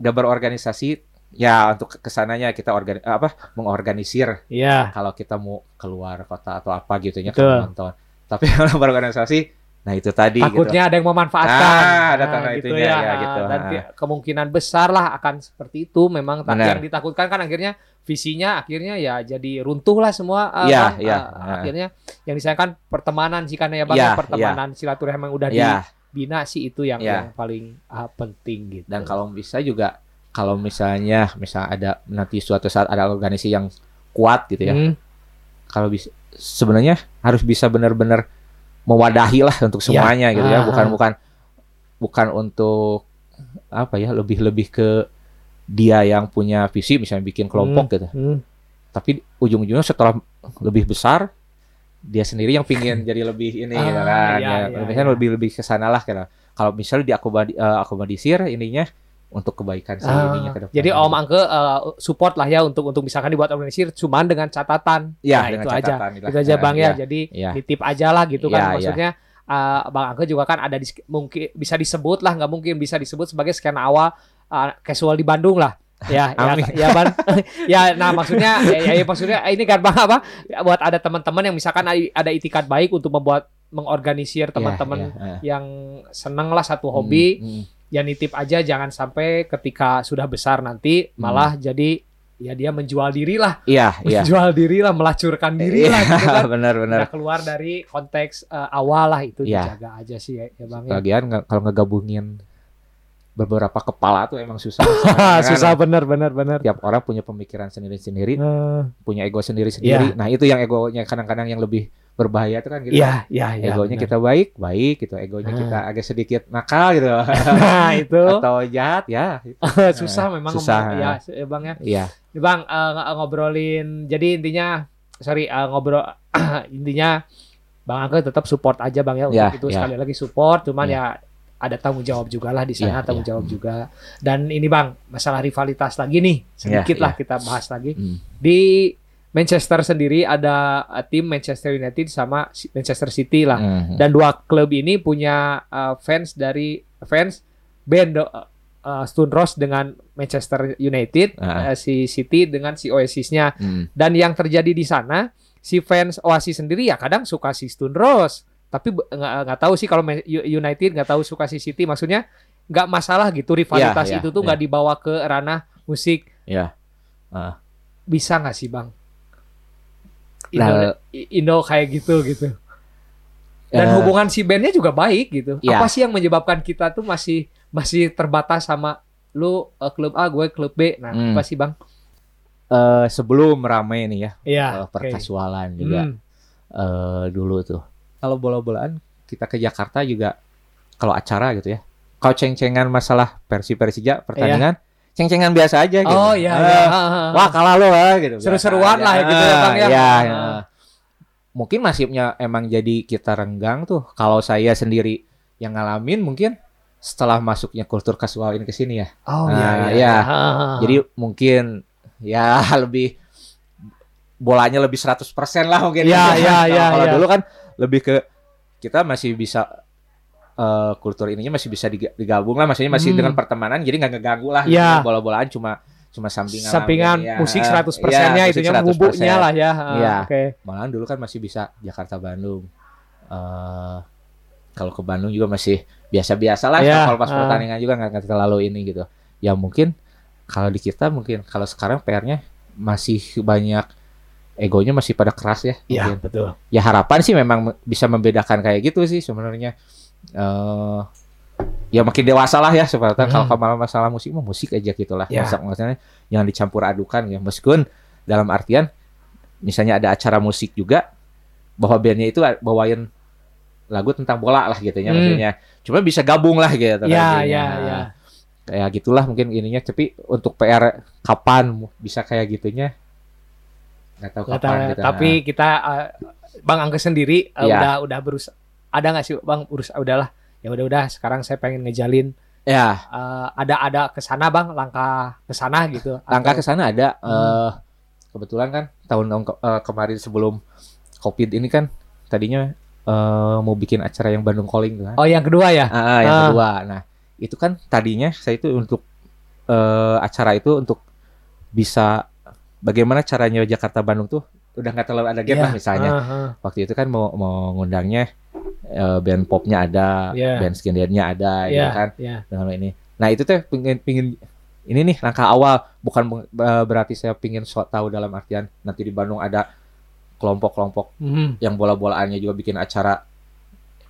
nggak berorganisasi ya untuk ke- ke sananya kita organi apa mengorganisir Iya. kalau kita mau keluar kota atau apa gitu ya nonton. Tapi [laughs] kalau berorganisasi nah itu tadi gitu. Takutnya ada yang memanfaatkan. Ah, ada Nah, tanda gitu itunya, ya. ya, gitu. Dan Ah. kemungkinan besar lah akan seperti itu memang Benar. yang ditakutkan kan akhirnya visinya akhirnya ya jadi runtuh lah semua uh, Iya, Bang. iya. Uh, Ah. akhirnya yang disayangkan pertemanan sih karena ya Bang Iya, ya, pertemanan silaturahmi yang udah Ya, dibina sih itu yang, Iya. yang paling uh, penting gitu. dan kalau bisa juga kalau misalnya misal ada nanti suatu saat ada organisasi yang kuat gitu ya. Hmm, Kalau bisa sebenarnya harus bisa benar-benar mewadahi lah untuk semuanya gitu ya, Ah, bukan ah. bukan bukan untuk apa ya, lebih-lebih ke dia yang punya visi misalnya bikin kelompok gitu. hmm. Tapi ujung-ujungnya setelah lebih besar dia sendiri yang pingin [laughs] jadi lebih ini Ah, gitu kan. iya, ya, iya, misalnya iya. lebih lebih ke lah gitu. Kalau misalnya diakomodisir ininya untuk kebaikan Ah, ininya ke depan. jadi Om Angke uh, support lah ya untuk untuk misalkan dibuat organisasi cuman dengan catatan. Ya, nah, dengan itu aja. catatan inilah. Itu aja Bang ya. iya. Jadi Iya. nitip aja lah gitu kan Iya, iya. maksudnya uh, Bang Angke juga kan ada di mungkin bisa disebut lah nggak mungkin bisa disebut sebagai scan awal uh, casual di Bandung lah ya [laughs] ya, Amin. ya Ban [laughs] ya nah maksudnya ya, ya, ya, maksudnya ini kan Bang apa Ya, buat ada teman-teman yang misalkan ada, itikat baik untuk membuat mengorganisir teman-teman Iya, iya, eh. yang seneng lah satu hobi Hmm, hmm. Ya nitip aja jangan sampai ketika sudah besar nanti malah jadi ya dia menjual diri lah Iya, [laughs] iya. menjual diri lah melacurkan diri lah gitu kan [laughs] benar benar. Nggak keluar dari konteks eh, awal lah itu Iya. dijaga aja sih ya, ya bang ya. Lagian nggak- kalau ngegabungin beberapa kepala tuh emang susah. [laughs] susah Kan bener bener bener Tiap orang punya pemikiran sendiri-sendiri, Eh, punya ego sendiri-sendiri. Nah itu yang egonya kadang-kadang yang lebih berbahaya tuh kan gitu. iya iya iya egonya bener. kita baik, baik gitu. Egonya Ah. kita agak sedikit nakal gitu. nah [laughs] itu Atau jahat ya. [laughs] susah memang susah. ngomong- ya bang ya Iya. Ya, bang ng- ngobrolin jadi intinya sorry eh, ngobrol [clears throat] intinya bang Angke tetap support aja bang ya untuk Ya, itu ya. sekali lagi support cuman Ya. ya ada tanggung jawab juga lah di sana Ya, tanggung ya. jawab juga dan ini bang masalah rivalitas lagi nih sedikit Ya, lah kita bahas lagi Hmm. di Manchester sendiri ada uh, tim Manchester United sama Manchester City lah. Hmm. Dan dua klub ini punya uh, fans dari fans band uh, uh, Stone Rose dengan Manchester United, Ah. uh, si City dengan si Oasis-nya. Hmm. Dan yang terjadi di sana si fans Oasis sendiri ya kadang suka si Stone Rose, tapi nggak tahu sih kalau United nggak tahu suka si City. Maksudnya nggak masalah gitu rivalitas Ya, ya, itu tuh nggak dibawa ke ranah musik. Ya. Ah. Bisa nggak sih bang? Indo, Nah, Indo kayak gitu gitu. Dan Eh, hubungan si bandnya juga baik gitu. Iya. Apa sih yang menyebabkan kita tuh masih masih terbatas sama lu eh, klub A, gue klub B. Nah, Hmm. apa sih bang? eh, sebelum rame nih ya Iya. eh, perkasualan juga Hmm. eh, dulu tuh. Kalau bola-bolaan kita ke Jakarta juga kalau acara gitu ya. Kalau ceng-cengan masalah Persi Persija pertandingan, ceng-cengan biasa aja gitu. Oh iya. Ah. Wah kalah lo ah gitu. Seru-seruan lah aja. gitu ya, Bang, ya. Iya, Ah. iya. Mungkin nasibnya emang jadi kita renggang tuh. Kalau saya sendiri yang ngalamin mungkin setelah masuknya kultur kasual ini ke sini ya. Oh Nah, iya. iya. ah. Jadi mungkin ya [laughs] lebih bolanya lebih 100% lah mungkin. Iya, [laughs] iya, Kalau- iya, Kalau dulu kan lebih ke kita masih bisa eh, kultur ininya masih bisa diga- digabung lah maksudnya masih Hmm. dengan pertemanan jadi nggak ngeganggu lah gitu. bola-bolaan cuma cuma sampingan sampingan lah, musik ya. 100%-nya Iya, itunya musik 100%. bumbunya lah ya. Iya. Oke. malahan dulu kan masih bisa Jakarta Bandung eh kalau ke Bandung juga masih biasa-biasa lah Iya, kalau pas ah. pertandingan juga nggak terlalu ini gitu ya mungkin kalau di kita mungkin kalau sekarang PR-nya masih banyak egonya masih pada keras ya Iya, betul. ya harapan sih memang me- bisa membedakan kayak gitu sih sebenarnya eh ya makin dewasa lah ya seperti Hmm. kalau kalau masalah musik mah musik aja gitulah Ya. Masa- maksudnya jangan dicampur adukan ya meskipun dalam artian misalnya ada acara musik juga bahwa bandnya itu bawain lagu tentang bola lah gitu ya Hmm. maksudnya cuma bisa gabung lah gitu kan Iya, jadinya. iya, iya. kayak gitulah mungkin ininya tapi untuk PR kapan bisa kayak gitunya nggak tahu kapan tahu, gitu tapi kita eh, Bang Angga sendiri eh, Iya. udah udah berusaha ada nggak sih Bang urus udahlah ya udah udah sekarang saya pengen ngejalin ya eh, ada ada ke sana Bang langkah ke sana gitu langkah ke Atau- sana ada Hmm. eh, kebetulan kan tahun-tahun ke- eh, kemarin sebelum covid ini kan tadinya eh, mau bikin acara yang Bandung Calling tuh kan Oh yang kedua ya Ah, ah, yang Ah. kedua nah itu kan tadinya saya itu untuk eh, acara itu untuk bisa bagaimana caranya Jakarta Bandung tuh udah nggak terlalu ada gap Iya. lah misalnya Ah, ah. waktu itu kan mau mau ngundangnya eh, band popnya ada Iya. band skinheadnya ada gitu Iya, kan iya. dengan ini. Nah itu teh pingin pingin ini nih langkah awal bukan berarti saya pingin so tahu dalam artian nanti di Bandung ada kelompok-kelompok Mhm. yang bola-bolaannya juga bikin acara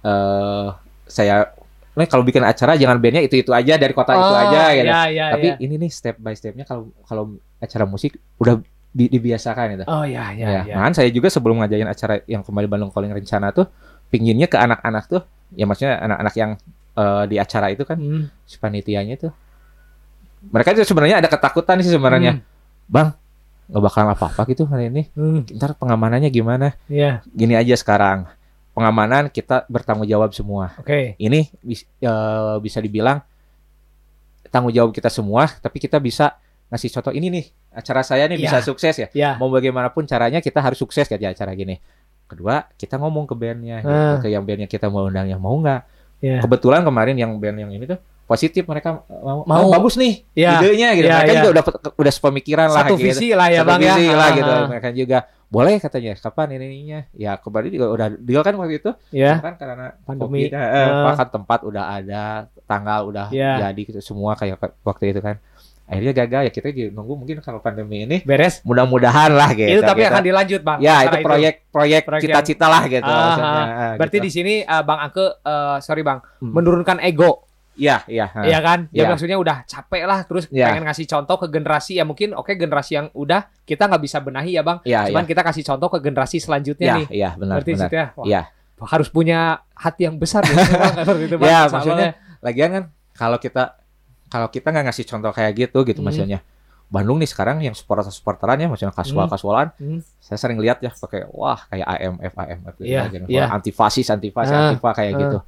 eh saya Nih kalau bikin acara jangan bandnya itu itu aja dari kota itu Oh, aja gitu. iya, iya, Tapi iya. ini nih step by stepnya kalau kalau acara musik udah di- dibiasakan gitu. Oh ya ya Ya, ya. malahan saya juga sebelum ngajain acara yang kembali Bandung Calling rencana tuh pinginnya ke anak-anak tuh, ya maksudnya anak-anak yang eh, di acara itu kan Hmm. si panitianya tuh. Mereka itu sebenarnya ada ketakutan sih sebenarnya. Bang nggak bakalan apa-apa gitu hari ini. Hmm. ntar pengamanannya gimana? Iya, gini aja sekarang. Pengamanan kita bertanggung jawab semua. Oke. ini bis- eh, bisa dibilang tanggung jawab kita semua tapi kita bisa ngasih contoh. Ini nih acara saya nih Iya. bisa sukses ya. Ya. mau bagaimanapun caranya kita harus sukses kayak di acara gini kedua kita ngomong ke bandnya gitu, Ah. ke yang bandnya kita mau undangnya mau nggak Ya. kebetulan kemarin yang band yang ini tuh positif mereka mau, Mau. "Oh, bagus nih Ya. idenya gitu Ya, mereka ya. juga udah udah sepemikiran lah Satu gitu. visi lah ya Satu Bang ya. visi lah Ah, gitu ah. mereka juga boleh katanya kapan ini ininya ya kemarin juga udah deal kan waktu itu Ya. kan karena Pandemi. COVID, eh, bahkan tempat udah ada tanggal udah Ya. jadi gitu, semua kayak waktu itu kan akhirnya gagal ya kita nunggu mungkin kalau pandemi ini Beres. mudah-mudahan lah gitu itu tapi gitu. akan dilanjut Bang. ya itu proyek proyek Proyek cita-cita lah gitu. Ah, Berarti gitu. di sini eh, Bang Angke eh, sorry Bang, Hmm. menurunkan ego. iya iya. Iya kan? Ya Iya. maksudnya udah capek lah terus Iya. pengen ngasih contoh ke generasi ya mungkin oke generasi yang udah kita nggak bisa benahi ya Bang. iya Cuman iya kita kasih contoh ke generasi selanjutnya iya nih. iya benar Berarti benar ya. Wah, Iya. Harus punya hati yang besar ya Bang. [laughs] Seperti itu, Bang. Ya, maksudnya lagian kan kalau kita kalau kita nggak ngasih contoh kayak gitu gitu Hmm. maksudnya Bandung nih sekarang yang supporter supporteran ya maksudnya kasual kasualan Hmm. saya sering lihat ya pakai wah kayak AMF AMF gitu ya, gitu. iya. Wah, antifasis antifasis Ah, antifa kayak ah. gitu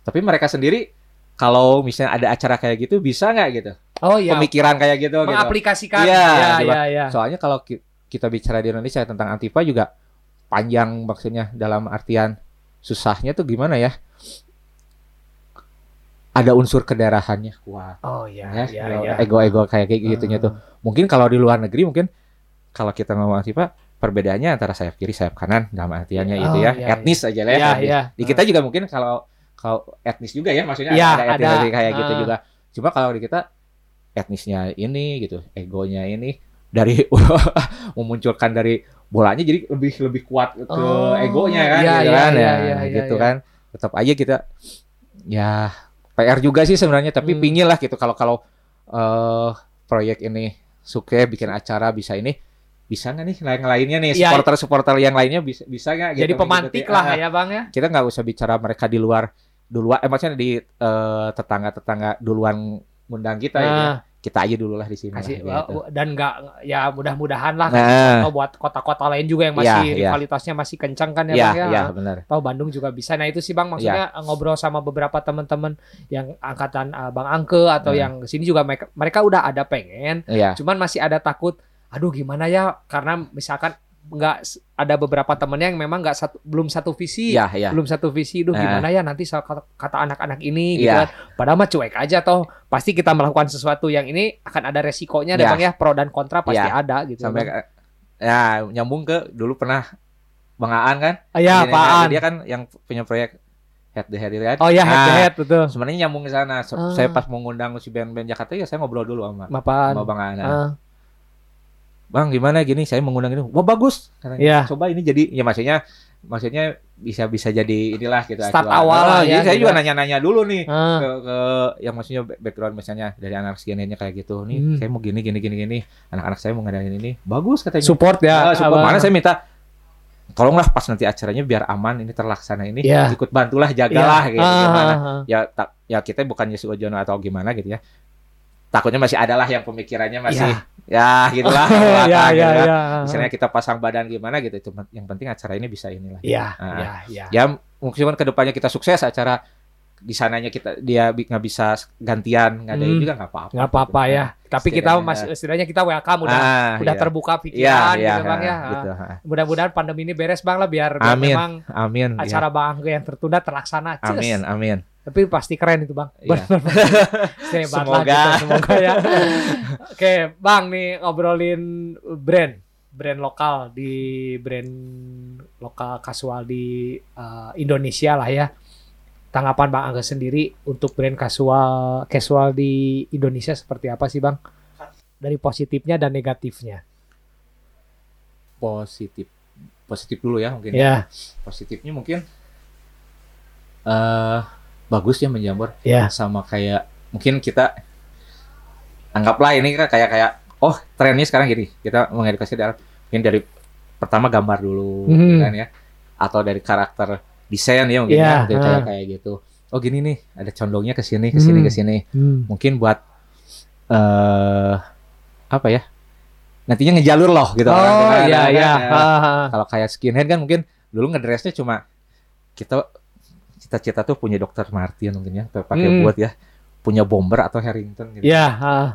tapi mereka sendiri kalau misalnya ada acara kayak gitu bisa nggak gitu Oh iya. pemikiran kayak gitu gitu Mengaplikasikan. Iya, Iya, iya, iya. soalnya kalau ki- kita bicara di Indonesia tentang antifa juga panjang maksudnya dalam artian susahnya tuh gimana ya ada unsur kedaerahannya kuat Oh iya, ya, iya, iya. ego-ego kayak kayak gitunya tuh. Mungkin kalau di luar negeri mungkin kalau kita ngomong antifa perbedaannya antara sayap kiri sayap kanan dalam artiannya Oh, itu ya iya, etnis aja lah ya. Iya, etnis. iya. Di kita juga mungkin kalau kalau etnis juga ya maksudnya Iya, ada, etnis ada. kayak gitu Ah. juga. Cuma kalau di kita etnisnya ini gitu, egonya ini dari [laughs] memunculkan dari bolanya jadi lebih lebih kuat ke Oh, egonya kan iya, gitu iya, kan iya, ya iya, nah, iya, gitu iya. kan tetap aja kita ya PR juga sih sebenarnya tapi Hmm. pingin lah gitu kalau kalau eh proyek ini suka bikin acara bisa ini bisa nggak nih yang lainnya nih Iya. supporter supporter yang lainnya bisa bisa nggak gitu, Jadi pemantik gitu. lah Ah, ya bang ya. kita nggak usah bicara mereka di luar duluan eh maksudnya di tetangga tetangga duluan ngundang kita ya Nah, kita aja dulu lah di sini kasih lah, gitu. dan nggak ya mudah-mudahan lah nah Oh, buat kota-kota lain juga yang masih Iya, iya. rivalitasnya masih kencang kan ya, ya bang ya. ya benar Tahu Bandung juga bisa. Nah itu sih bang maksudnya Iya. ngobrol sama beberapa teman-teman yang angkatan uh, bang Angke atau Hmm. yang sini juga mereka, mereka udah ada pengen, Iya. cuman masih ada takut. Aduh gimana ya? Karena misalkan nggak ada beberapa temennya yang memang nggak satu belum satu visi. Iya, iya. belum satu visi, duh Nah. gimana ya nanti soal kata, anak-anak ini gitu Iya. kan. Padahal mah cuek aja toh. Pasti kita melakukan sesuatu yang ini akan ada resikonya deh Iya. Bang ya, pro dan kontra pasti Iya. ada gitu. Sampai ke- ya nyambung ke dulu pernah Bang Aan kan? Ah, ya, Gini, apaan? Dia kan yang punya proyek head to head itu kan. Oh ya head to Nah, head betul. Sebenarnya nyambung ke sana. Se- Ah. Saya pas mau ngundang si band-band Jakarta ya saya ngobrol dulu sama, Apaan? sama Bang Aan. Ah, Bang gimana gini saya mengundang ini. Wah bagus. Katanya. Iya. Coba ini jadi ya maksudnya maksudnya bisa bisa jadi inilah gitu. Start acuan. awal lah Oh, ya, Jadi saya gitu. juga nanya-nanya dulu nih. ah. ke, ke yang maksudnya back- background misalnya dari anak sekiannya kayak gitu nih Hmm. saya mau gini gini gini gini anak-anak saya mau ngadain ini bagus katanya Support ya. Ah, support. Mana saya minta tolonglah pas nanti acaranya biar aman ini terlaksana ini Iya. ikut bantulah Iya. jagalah gitu Ah, gimana ah, ah. ya tak ya kita bukannya sujono atau gimana gitu ya takutnya masih ada lah yang pemikirannya masih ya gitulah ya, belakang, ya, kan. ya. misalnya kita pasang badan gimana gitu itu yang penting acara ini bisa inilah Iya, Ah. iya, iya. ya mungkin ke depannya kita sukses acara di sananya kita dia nggak bisa gantian ngadain Hmm. juga nggak apa-apa Nggak apa-apa ya. Tapi kita masih setidaknya kita welcome udah Ah, udah iya. terbuka Iya, pikiran iya, gitu Bang ya. gitu. ah. Mudah-mudahan pandemi ini beres Bang lah biar, biar Amin. memang Amin. iya. acara Bang Angge yang tertunda terlaksana. Cus. Amin, amin. Tapi pasti keren itu Bang. Iya. [laughs] Semoga. gitu, semoga ya. Oke, Bang nih ngobrolin brand, brand lokal di brand lokal kasual di uh, Indonesia lah ya. Tanggapan Bang Angga sendiri untuk brand kasual casual di Indonesia seperti apa sih Bang? Dari positifnya dan negatifnya. Positif. Positif dulu ya mungkin. Ya, Positifnya mungkin eh bagus ya menjamur ya. sama kayak mungkin kita anggaplah ini kan kayak kayak oh trennya sekarang gini kita mengedukasi dari mungkin dari pertama gambar dulu Hmm. kan ya atau dari karakter desain ya mungkin Iya, ya kayak, kayak ah. kayak gitu oh gini nih ada condongnya ke sini ke sini Hmm. ke sini Hmm. mungkin buat eh apa ya nantinya ngejalur loh gitu orang Oh kan, iya kan, iya. ya. Kalau kayak skinhead kan mungkin dulu ngedressnya cuma kita cita-cita tuh punya dokter Martin mungkin ya pakai Hmm. buat ya punya bomber atau Harrington gitu Iya, ah.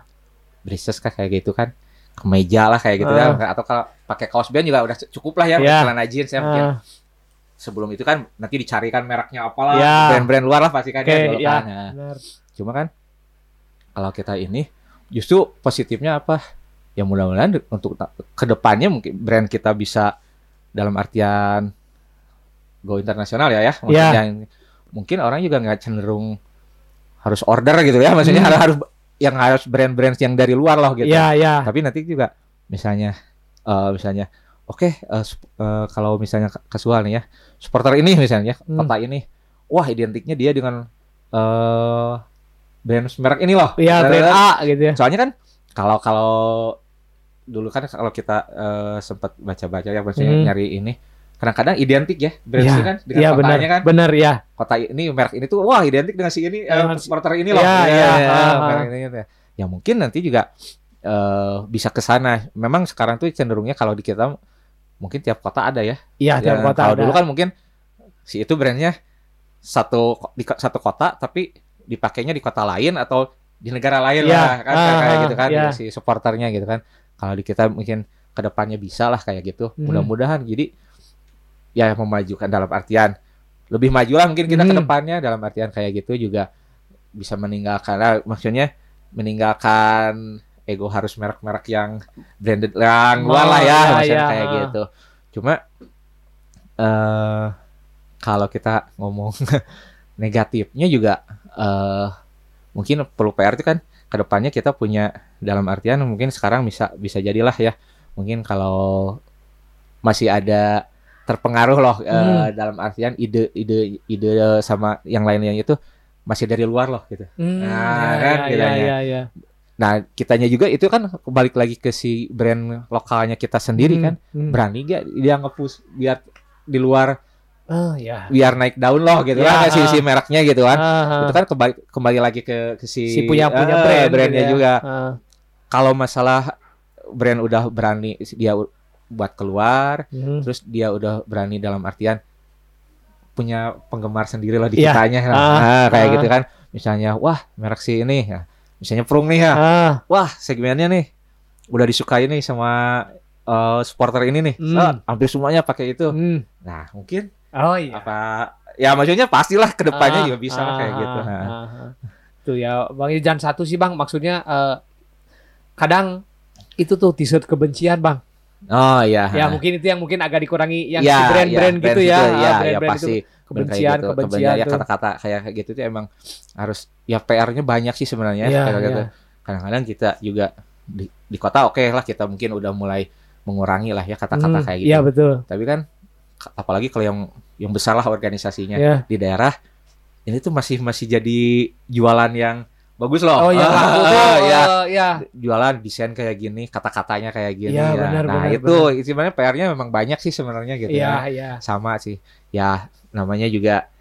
braces kah kayak gitu kan kemeja lah kayak gitu Ah. kan atau kalau pakai kaos band juga udah cukup lah ya Iya. celana jeans ya mungkin. Sebelum itu kan nanti dicarikan mereknya apalah Iya. brand-brand luar lah pasti kan ya, dulu iya. Nah, Benar. cuma kan kalau kita ini justru positifnya apa ya mudah-mudahan untuk ke depannya mungkin brand kita bisa dalam artian go internasional ya ya maksudnya yang- mungkin orang juga nggak cenderung harus order gitu ya maksudnya Hmm. harus yang harus brand-brand yang dari luar loh gitu Iya, iya. tapi nanti juga misalnya eh, misalnya oke eh, sup- eh, kalau misalnya ka- kasual nih ya supporter ini misalnya Hmm. kota ini wah identiknya dia dengan eh brand merek ini loh Iya, brand A gitu ya. soalnya kan kalau kalau dulu kan kalau kita eh, sempat baca-baca ya maksudnya Hmm. nyari ini kadang-kadang identik ya brand ini kan dengan Iya, benar. kotanya kan Benar ya. kota ini merek ini tuh wah identik dengan si ini eh, Dengan si- supporter ini loh Iya, iya, ya, ah, merek ah. ini, gitu ya. ya mungkin nanti juga eh, bisa ke sana memang sekarang tuh cenderungnya kalau di kita mungkin tiap kota ada ya Iya, Ya, tiap kota kalau ada. dulu kan mungkin si itu brandnya satu di satu kota tapi dipakainya di kota lain atau di negara lain Iya, lah kan kayak- ah, kayak gitu kan iya. si supporternya gitu kan kalau di kita mungkin ke depannya bisa lah kayak gitu Hmm. mudah-mudahan jadi ya memajukan dalam artian lebih maju lah mungkin kita Hmm. ke depannya dalam artian kayak gitu juga bisa meninggalkan ah, maksudnya meninggalkan ego harus merek-merek yang branded yang luar lah ya maksudnya iya, kayak gitu cuma eh kalau kita ngomong [laughs] negatifnya juga eh mungkin perlu PR itu kan ke depannya kita punya dalam artian mungkin sekarang bisa bisa jadilah ya mungkin kalau masih ada terpengaruh loh eh, Hmm. dalam artian ide ide ide sama yang lainnya itu masih dari luar loh gitu. Hmm, Nah, ya, kan ya, ya, ya. Nah, kitanya juga itu kan balik lagi ke si brand lokalnya kita sendiri Hmm, kan. hmm. Berani gak dia nge-push biar di luar Oh, ya. biar naik daun loh gitu Ya, kan si, si mereknya gitu kan. Ah, Itu kan kembali kembali lagi ke, ke si, si punya punya eh, brand brandnya gitu ya. juga. Ah, Kalau masalah brand udah berani dia buat keluar, hmm. terus dia udah berani dalam artian punya penggemar sendiri lah di Iya. kitanya. Nah, Ah, nah, kayak ah. gitu kan. Misalnya, wah merek si ini, ya. Misalnya Prung nih ya, Ah, wah segmennya nih udah disukai nih sama eh, supporter ini nih. Hmm. Ah, hampir semuanya pakai itu. hmm. Nah, mungkin Oh iya. apa ya maksudnya pastilah ke depannya Ah, juga bisa lah kayak ah, gitu. ah, Nah. ah, ah. Tuh ya, Bang Ijan satu sih Bang, maksudnya eh, kadang itu tuh t-shirt kebencian Bang. Oh iya. Ya mungkin itu yang mungkin agak dikurangi yang Ya, si brand-brand ya, gitu brand ya. itu, Ah, ya, ya brand-brand pasti. itu kebencian, gitu. kebencian ya tuh. kata-kata kayak gitu itu emang harus ya PR-nya banyak sih sebenarnya kayak gitu. iya. Kadang-kadang kita juga di, di kota oke lah kita mungkin udah mulai mengurangi lah ya kata-kata Hmm, kayak gitu. Iya betul. Tapi kan ka- apalagi kalau yang yang besar lah organisasinya Iya. di daerah ini tuh masih masih jadi jualan yang bagus loh. Oh iya, Ah, tuh. ah, ya ya. jualan desain kayak gini, kata-katanya kayak gini. Iya, ya. benar, nah benar, itu sebenarnya PR-nya memang banyak sih sebenarnya gitu. Iya, ya. iya. Sama sih. Ya namanya juga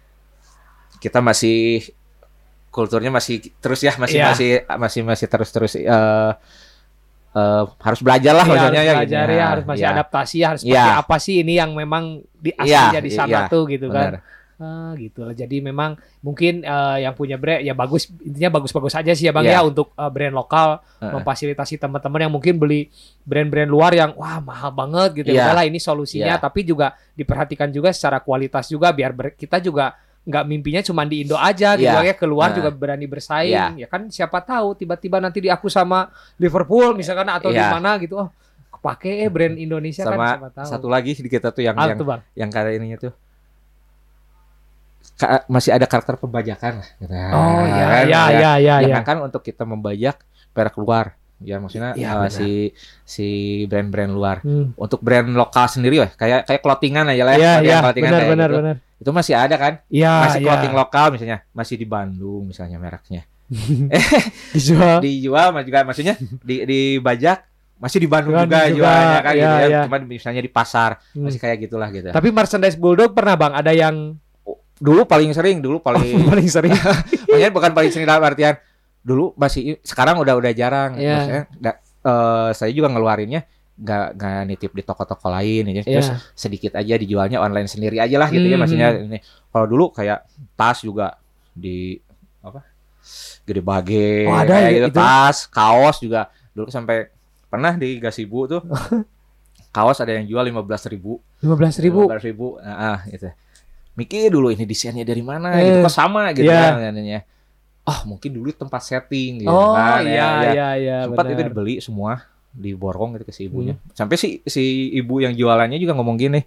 kita masih kulturnya masih terus ya masih Iya. masih masih masih terus terus eh eh, harus belajar lah Iya, maksudnya harus ya. belajar ya, Nah, harus masih ya. adaptasi, harus Iya. pakai apa sih ini yang memang di asli Iya, jadi sana iya, tuh gitu kan. Benar. Gitu lah. Jadi memang mungkin eh, yang punya brand ya bagus intinya bagus-bagus aja sih ya Bang Iya. ya untuk eh, brand lokal Heeh. memfasilitasi teman-teman yang mungkin beli brand-brand luar yang wah mahal banget gitu. Iya. Udahlah ini solusinya Iya. tapi juga diperhatikan juga secara kualitas juga biar ber- kita juga nggak mimpinya cuma di Indo aja gitu Iya. ya keluar Nah. juga berani bersaing Iya. ya kan siapa tahu tiba-tiba nanti di aku sama Liverpool misalkan atau di Iya. mana gitu oh kepake eh brand Indonesia kan Sama siapa tahu. satu lagi di kita tuh yang Apa yang tuh Bang? yang kayak ininya tuh ka- masih ada karakter pembajakan lah. gitu. Oh Nah, iya kan, iya ya. iya iya iya. Jangan kan untuk kita membajak merek luar. Ya maksudnya eh, benar. si si brand-brand luar. Hmm. Untuk brand lokal sendiri weh, kayak kayak clothingan aja lah ya. Iya iya benar benar gitu. benar. Itu masih ada kan? Iya masih iya. clothing lokal misalnya, masih di Bandung misalnya mereknya. [laughs] [laughs] Dijual. Dijual juga maksudnya di dibajak masih di Bandung Bandung juga, juga, jualnya kan iya, gitu ya. iya. Cuman misalnya di pasar Hmm. masih kayak gitulah gitu. Tapi merchandise Bulldog pernah Bang ada yang Dulu paling sering, dulu paling [laughs] paling sering. [laughs] Maksudnya bukan paling sering dalam artian dulu masih sekarang udah udah jarang. Iya. Maksudnya da- eh, saya juga ngeluarinnya nggak nggak nitip di toko-toko lain ya. Terus Iya. sedikit aja dijualnya online sendiri aja lah gitu ya Hmm. maksudnya ini. Kalau dulu kayak tas juga di apa? Gede bage Oh, ada kayak ya gitu itu? tas, kaos juga dulu sampai pernah di Gasibu tuh [laughs] kaos ada yang jual 15.000 ribu Lima belas ribu. ribu nah, ah, gitu mikir dulu ini desainnya dari mana Eh, gitu kok sama gitu iya. kan oh mungkin dulu tempat setting gitu Oh kan iya ya, ya. iya iya sempat itu dibeli semua diborong gitu ke si ibunya Hmm. sampai si si ibu yang jualannya juga ngomong gini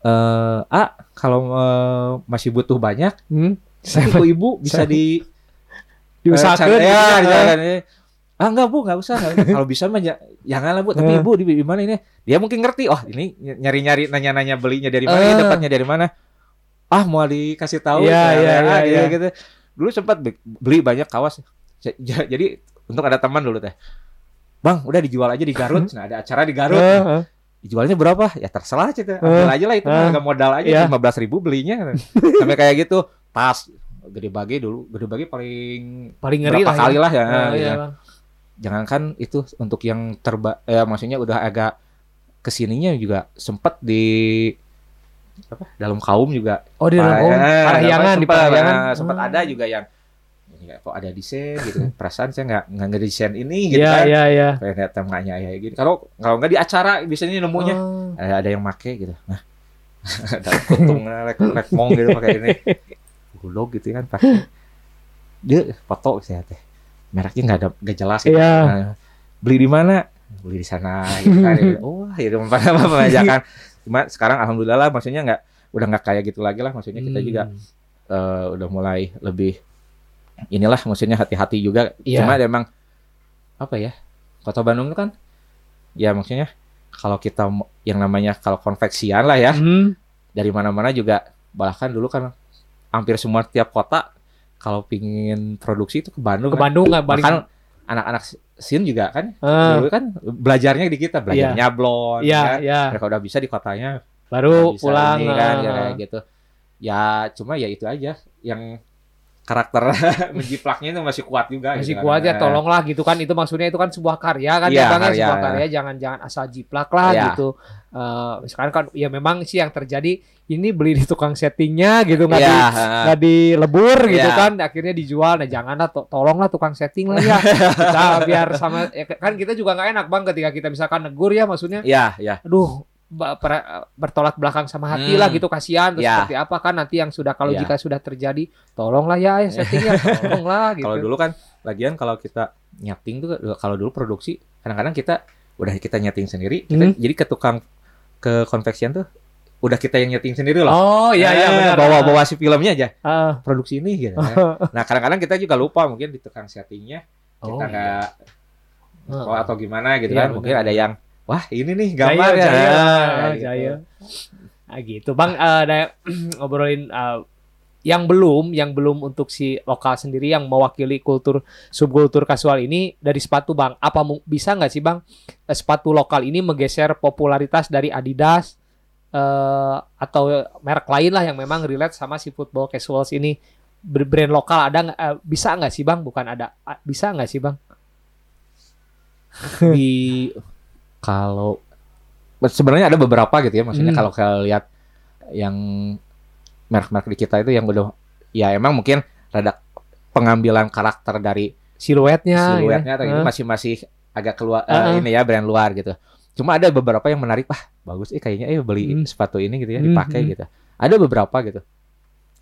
eh ah kalau eh, masih butuh banyak Hmm. kok ibu bisa saya- di [laughs] Diusahakan eh, gitu ya, ya. ya. ah enggak bu nggak usah kalau bisa mah ja- jangan lah bu tapi Eh. ibu di di mana ini dia mungkin ngerti oh ini nyari nyari nanya nanya belinya dari mana Eh. ini dapatnya dari mana ah mau dikasih tahu ya, ya, iya, gitu, dulu sempat be- beli banyak kawas Ja- ja- jadi untuk ada teman dulu teh bang udah dijual aja di Garut nah ada acara di Garut Eh, eh. dijualnya berapa ya terserah aja ambil aja lah itu harga modal aja Iya. lima belas ribu belinya sampai kayak gitu tas gede bagi dulu gede bagi paling Paling ngeri berapa lah. kali ya. lah ya, Oh, gitu. iya, Bang. jangankan itu untuk yang terba ya maksudnya udah agak ke sininya juga sempet di apa dalam kaum juga Oh di dalam Parah- oh, eh, Parahyangan di Parahyangan. eh, sempet Hmm. ada juga yang kayak kok ada desain gitu kan. [laughs] perasaan saya nggak nggak ngedesain ini gitu Iya kan iya iya. kayak lihat temanya ya gitu kalau kalau nggak di acara biasanya nemunya Oh. ada ada yang make gitu nah [laughs] ada kuntung rek rek mong gitu pakai ini [laughs] bulog gitu kan pakai dia foto saya teh mereknya nggak ada nggak jelas gitu. Iya. Nah, beli di mana beli di sana gitu kan oh itu pada pembajakan cuma sekarang alhamdulillah maksudnya nggak udah nggak kayak gitu lagi lah maksudnya kita Hmm. juga eh, udah mulai lebih inilah maksudnya hati-hati juga Iya. cuma emang apa ya kota Bandung itu kan ya maksudnya kalau kita yang namanya kalau konveksian lah ya Hmm. dari mana-mana juga bahkan dulu kan hampir semua tiap kota kalau pingin produksi itu ke Bandung Ke kan. Bandung nggak balik. Bahkan anak-anak sin juga kan Eh, dulu kan belajarnya di kita belajar Iya. nyablon Iya, kan. iya. mereka udah bisa di kotanya Baru bisa pulang. ini kan ya eh, kayak gitu ya cuma ya itu aja yang karakter [laughs] menjiplaknya itu masih kuat juga masih gitu kan. kuat ya Eh, tolonglah gitu kan itu maksudnya itu kan sebuah karya kan Iya, ya bang ya karya, sebuah ya. karya jangan jangan asal jiplak lah Iya. gitu Eh, misalkan kan ya memang sih yang terjadi ini beli di tukang settingnya gitu nggak Iya, di nggak dilebur gitu Iya. kan akhirnya dijual nah janganlah to- tolonglah tukang setting lah ya kita biar sama ya kan kita juga nggak enak bang ketika kita misalkan negur ya maksudnya Iya, iya. aduh bertolak belakang sama hati Hmm. lah gitu kasihan terus Ya. seperti apa kan nanti yang sudah kalau Ya. jika sudah terjadi tolonglah ya ya settingnya [laughs] tolonglah gitu Kalau dulu kan lagian kalau kita nyeting tuh kalau dulu produksi kadang-kadang kita udah kita nyeting sendiri, kita Hmm. jadi ke tukang ke konveksian tuh udah kita yang nyeting sendiri loh. oh iya iya Eh, benar bawa-bawa si filmnya aja. Ah. Produksi ini gitu. [laughs] Nah, kadang-kadang kita juga lupa mungkin di tukang settingnya Oh, kita nggak iya. oh, atau gimana gitu Iya, kan. benar. Mungkin ada yang wah, ini nih Jaya, gambar ya. jaya, Ah, gitu. jaya. Ah, gitu bang eh, ada [clears throat] ngobrolin eh, yang belum yang belum untuk si lokal sendiri yang mewakili kultur subkultur kasual ini dari sepatu bang apa bisa nggak sih bang eh, sepatu lokal ini menggeser popularitas dari Adidas eh, atau merek lain lah yang memang relate sama si football casuals ini brand lokal ada nggak eh, bisa nggak sih bang bukan ada ah, bisa nggak sih bang [laughs] di kalau sebenarnya ada beberapa gitu ya maksudnya Hmm. kalau kalian lihat yang merek-merek di kita itu yang udah ya emang mungkin rada pengambilan karakter dari siluetnya siluetnya atau gitu Eh, masih masih agak keluar eh, Uh-uh. ini ya brand luar gitu cuma ada beberapa yang menarik ah bagus eh kayaknya eh beli Hmm. sepatu ini gitu ya Hmm, dipakai hmm. gitu ada beberapa gitu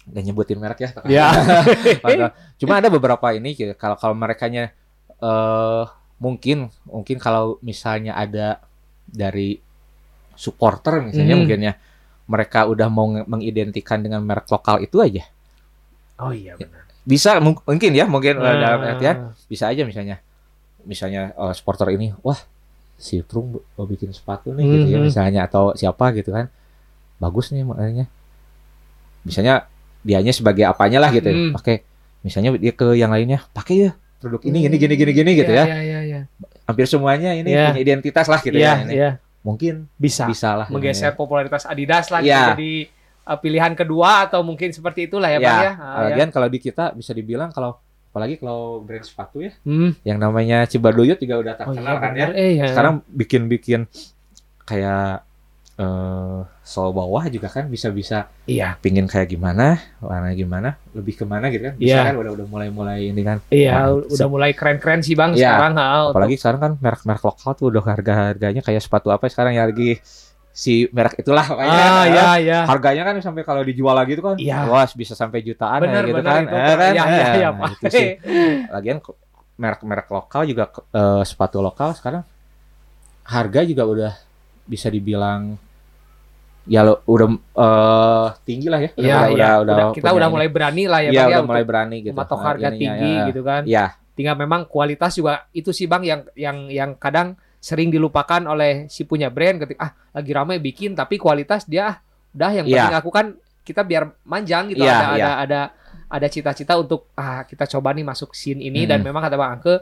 nggak nyebutin merek ya ya [laughs] Padahal- Cuma ada beberapa ini gitu. Kalau kalau merekanya eh mungkin mungkin kalau misalnya ada dari supporter misalnya Mhm. mungkin ya mereka udah mau mengidentikan dengan merek lokal itu aja. oh iya benar Bisa mung- mungkin ya, mungkin Nah. dalam artian bisa aja misalnya misalnya eh, supporter ini wah si Trung mau bikin sepatu nih gitu ya Mhm. misalnya atau siapa gitu kan. Bagus nih makanya. Misalnya dianya sebagai apanya lah gitu ya. Mhm. Pakai misalnya dia ke yang lainnya pakai ya produk ini gini gini gini gini gitu ya. Iya, iya, iya. Hampir semuanya ini Iya. punya identitas lah gitu Iya, ya ini. iya. Mungkin Bisa. bisa lah. ini Menggeser popularitas Adidas lah Iya. jadi uh, pilihan kedua atau mungkin seperti itulah ya, Ya, Bang ya. Ah, ya. Lagian kalau di kita bisa dibilang kalau apalagi kalau brand sepatu ya Hmm. yang namanya Cibaduyut juga udah Oh terkenal iya kan ya. Eh, ya. Sekarang bikin-bikin kayak eh sol bawah juga kan bisa-bisa iya. pingin kayak gimana, warna gimana, lebih ke mana gitu kan. Bisa Iya. kan udah udah mulai-mulai ini kan. Iya, Nah, udah mulai keren-keren sih Bang Iya. sekarang. ha, Apalagi sekarang kan merek-merek lokal tuh udah harga-harganya kayak sepatu apa sekarang yang lagi si merek itulah pokoknya. Ah, iya, iya. Harganya kan sampai kalau dijual lagi itu kan, Iya. wah bisa sampai jutaan Benar, ya gitu benar kan. itu. Eh, kan? Iya, iya, Eh, iya, nah, sih. Lagian merek-merek lokal juga eh, sepatu lokal sekarang harga juga udah bisa dibilang ya lo udah eh, tinggi lah ya. Iya, udah, iya. udah, udah, Udah- kita udah ini. mulai berani lah ya Bang ya udah untuk mulai berani gitu. mematok Nah, harga ininya, tinggi ya. gitu kan. Iya, Tinggal memang kualitas juga itu sih Bang yang yang yang kadang sering dilupakan oleh si punya brand ketika ah lagi ramai bikin tapi kualitas dia ah, udah yang Iya. penting aku kan kita biar manjang gitu Iya, ada, iya. ada ada ada cita-cita untuk ah kita coba nih masuk scene ini dan Hmm. memang kata Bang Angke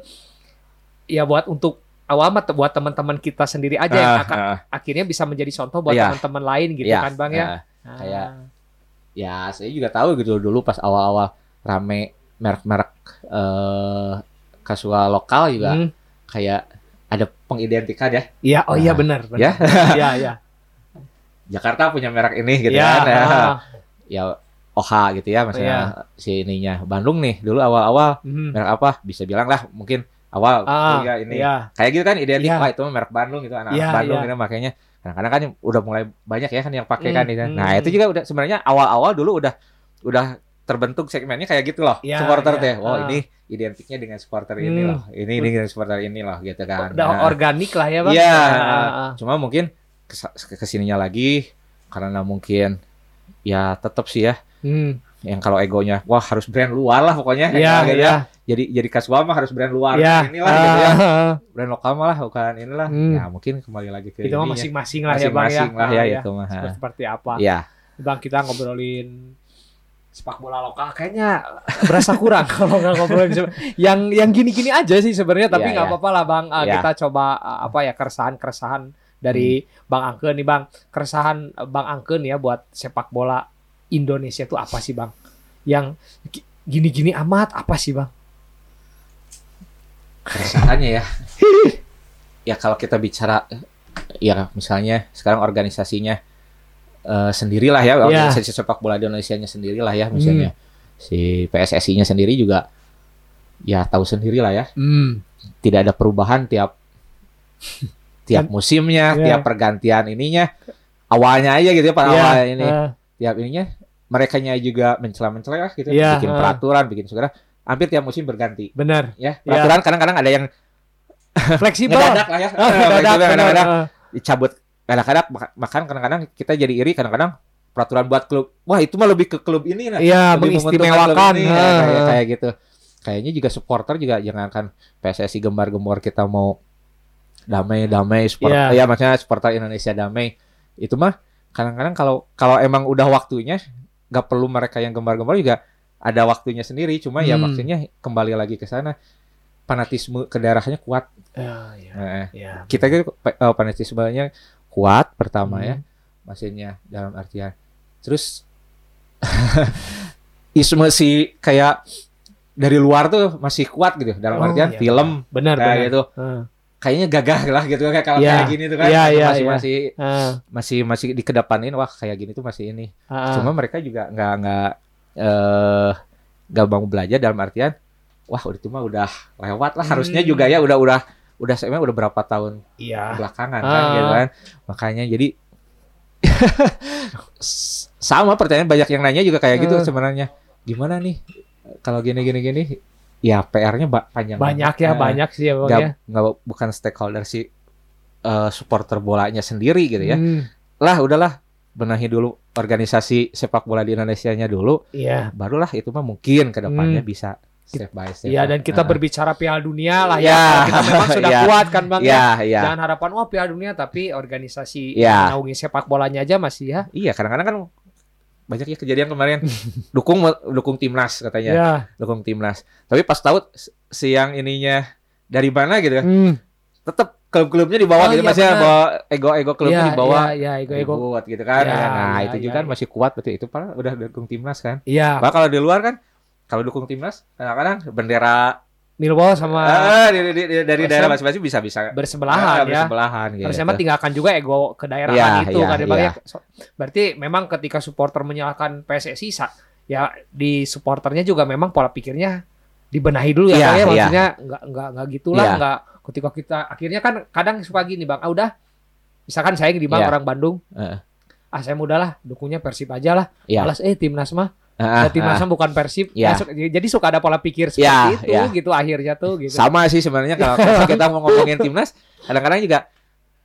ya buat untuk te- buat teman-teman kita sendiri aja yang Ah, akan- ah, akhirnya bisa menjadi contoh buat Iya. teman-teman lain gitu iya, kan Bang ya. ah. Ah. kayak- ya saya juga tahu gitu dulu pas awal-awal rame merek-merek eh kasual lokal juga Hmm. kayak ada pengidentikan ya. Iya, oh iya Nah, benar, benar. ya. [laughs] Iya, iya. Jakarta punya merek ini gitu Iya, kan. Ya. ah. ya OHA gitu ya maksudnya si ininya Bandung nih dulu awal-awal Mhm. merek apa bisa bilang lah mungkin awal Ah, ya ini Iya. kayak gitu kan identik Iya. wah itu merek Bandung gitu anak Iya, Bandung iya. gitu makanya kadang-kadang kan udah mulai banyak ya kan yang pakai Hmm, kan gitu. Nah, hmm. itu juga udah sebenarnya awal-awal dulu udah udah terbentuk segmennya kayak gitu loh. Iya, supporter iya. teh. Oh, Ah. ini identiknya dengan supporter ini Hmm. loh. Ini ini dengan supporter ini loh gitu kan. Udah Nah, organik lah ya, Bang. Iya. Ah, ah, ah. Cuma mungkin kes- ke sininya lagi karena mungkin ya tetap sih ya Hmm. Yang kalau egonya wah harus brand luar lah pokoknya Iya, Gitu iya. ya. jadi jadi kasual mah harus brand luar Iya. inilah gitu ya [laughs] brand lokal malah bukan inilah Hmm. ya mungkin kembali lagi ke itu mah masing-masing lah ya bang ya. masing-masing lah ya Ah, itu mah Seperti, seperti apa? ya Bang kita ngobrolin sepak bola lokal kayaknya berasa [laughs] kurang kalau nggak ngobrolin yang yang gini-gini aja sih sebenarnya tapi Iya, nggak iya. apa-apa lah bang Iya. kita coba ah, apa ya keresahan-keresahan dari bang Angke nih bang keresahan eh, bang Angke nih ya buat sepak bola Indonesia itu apa sih bang? Yang gi- gini-gini amat apa sih bang? Keresahannya ya. Ya kalau kita bicara ya misalnya sekarang organisasinya eh, sendirilah ya organisasi sepak bola di Indonesia nya sendirilah ya misalnya. Si PSSI-nya sendiri juga ya tahu sendirilah ya. Hmm. tidak ada perubahan tiap tiap Kan- musimnya, Iya. tiap pergantian ininya awalnya aja gitu ya pada Iya, awal ini. Ah, tiap ininya mereka juga mencela-mencela gitu Iya, bikin ah. peraturan bikin segala hampir tiap musim berganti benar ya peraturan kadang-kadang ada yang [laughs] fleksibel ngedadak lah ya [laughs] ngedadak, benar, kadang-kadang ah. dicabut kadang-kadang maka- makan kadang-kadang kita jadi iri kadang-kadang peraturan buat klub wah itu mah lebih ke klub ini nah Iya, mengistimewakan. ini, ya, Ah, kayak, kayak gitu kayaknya juga supporter juga jangan kan PSSI gembar-gembor kita mau damai damai support Iya. ya maksudnya supporter Indonesia damai itu mah kadang-kadang kalau kalau emang udah waktunya nggak perlu mereka yang gembar-gembor juga ada waktunya sendiri cuma ya Hmm. maksudnya kembali lagi ke sana fanatisme ke daerahnya kuat Ah, iya, Eh, iya. kita gitu eh, fanatismenya kuat pertama ya Hmm. maksudnya dalam artian terus [laughs] isme si kayak dari luar tuh masih kuat gitu dalam Oh, artian iya. film benar kayak benar gitu Ah, kayaknya gagah lah gitu kayak kalau Iya. kayak gini tuh kan Iya, iya, masih iya. masih ah, masih masih dikedepanin wah kayak gini tuh masih ini ah, cuma mereka juga nggak nggak eh nggak mau belajar dalam artian wah udah itu mah udah lewat lah harusnya Hmm. juga ya udah udah udah saya udah berapa tahun iya belakangan Ah. kan gitu kan makanya jadi [laughs] sama pertanyaan banyak yang nanya juga kayak gitu sebenarnya gimana nih kalau gini gini gini ya PR-nya ba- panjang banyak ya Eh, banyak sih ya bang nggak ya nggak bukan stakeholder si eh, supporter bolanya sendiri gitu ya Hmm, lah udahlah benahi dulu organisasi sepak bola di Indonesia nya dulu iya barulah itu mah mungkin ke depannya Hmm. bisa step by step Iya dan kita Ah. berbicara Piala Dunia lah Ya. ya. Kalau Kita memang sudah [laughs] Ya. kuat kan bang ya. ya ya Jangan harapan wah Piala Dunia tapi organisasi Ya. yang naungi sepak bolanya aja masih ya. iya kadang-kadang kan banyak ya kejadian kemarin [laughs] dukung dukung timnas katanya Ya. dukung timnas. Tapi pas tahu si yang ininya dari mana gitu, Hmm. tetap klub-klubnya dibawa Oh, gitu, iya, maksudnya benar. bawa ego-ego klubnya Iya, dibawa. Iya, iya, ego-ego. Ribut gitu kan. Iya, nah, iya, itu juga kan iya. masih kuat berarti itu padahal udah dukung timnas kan. Iya. Bahkan kalau di luar kan kalau dukung timnas kadang-kadang bendera Millwall sama ah, di- di- di- dari daerah masing-masing bisa-bisa bersebelahan ya. bersebelahan gitu. Harusnya mah tinggalkan juga ego kedaerahan Iya, itu iya, kan ya, Bang, iya. ya. So- Berarti memang ketika supporter menyalahkan PSSI ya di supporternya juga memang pola pikirnya dibenahi dulu ya, ya. iya. maksudnya nggak nggak nggak gitulah Iya. nggak ketika kita akhirnya kan kadang suka gini Bang, ah udah misalkan saya di Bang Iya. orang Bandung Heeh. ah saya mudahlah dukungnya Persib aja lah Iya. malas eh timnas mah Ah, Nah, timnas ah. bukan Persib Iya. Nah, su- jadi suka ada pola pikir seperti Iya, itu iya. gitu akhirnya tuh gitu sama sih sebenarnya kalau kalau [laughs] kita mau ngomongin timnas kadang-kadang juga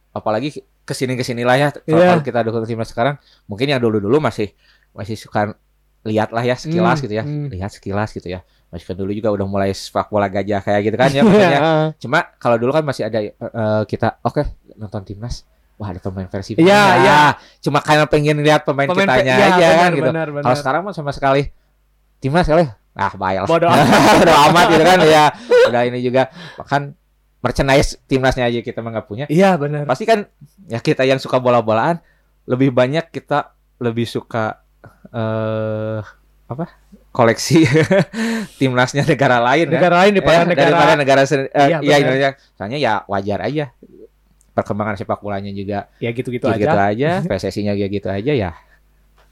apalagi ke sini ke sini lah ya kalau Iya. kalau kita dukung timnas sekarang mungkin yang dulu dulu masih masih suka lihat lah ya sekilas Hmm, gitu ya hmm. lihat sekilas gitu ya masih kan dulu juga udah mulai sepak bola gajah kayak gitu kan ya makanya [laughs] Iya. cuma kalau dulu kan masih ada eh, kita oke nonton timnas wah ada pemain versi Iya, iya. cuma karena pengen lihat pemain, Pemain kitanya iya, aja kan gitu. kalau sekarang mah sama sekali timnas kali? Ah bayar [laughs] Bodoh amat. Gitu kan? Ya udah ini juga. Bahkan merchandise timnasnya aja kita nggak punya. Iya benar. Pasti kan ya kita yang suka bola-bolaan lebih banyak kita lebih suka eh apa? Koleksi [laughs] timnasnya negara lain kan? Negara lain daripada Eh, negara daripada negara sen- eh, Iya, iya, benar. Indonesia. Soalnya ya wajar aja perkembangan sepak bolanya juga ya gitu-gitu gitu, aja aja [laughs] PSSI-nya ya gitu aja ya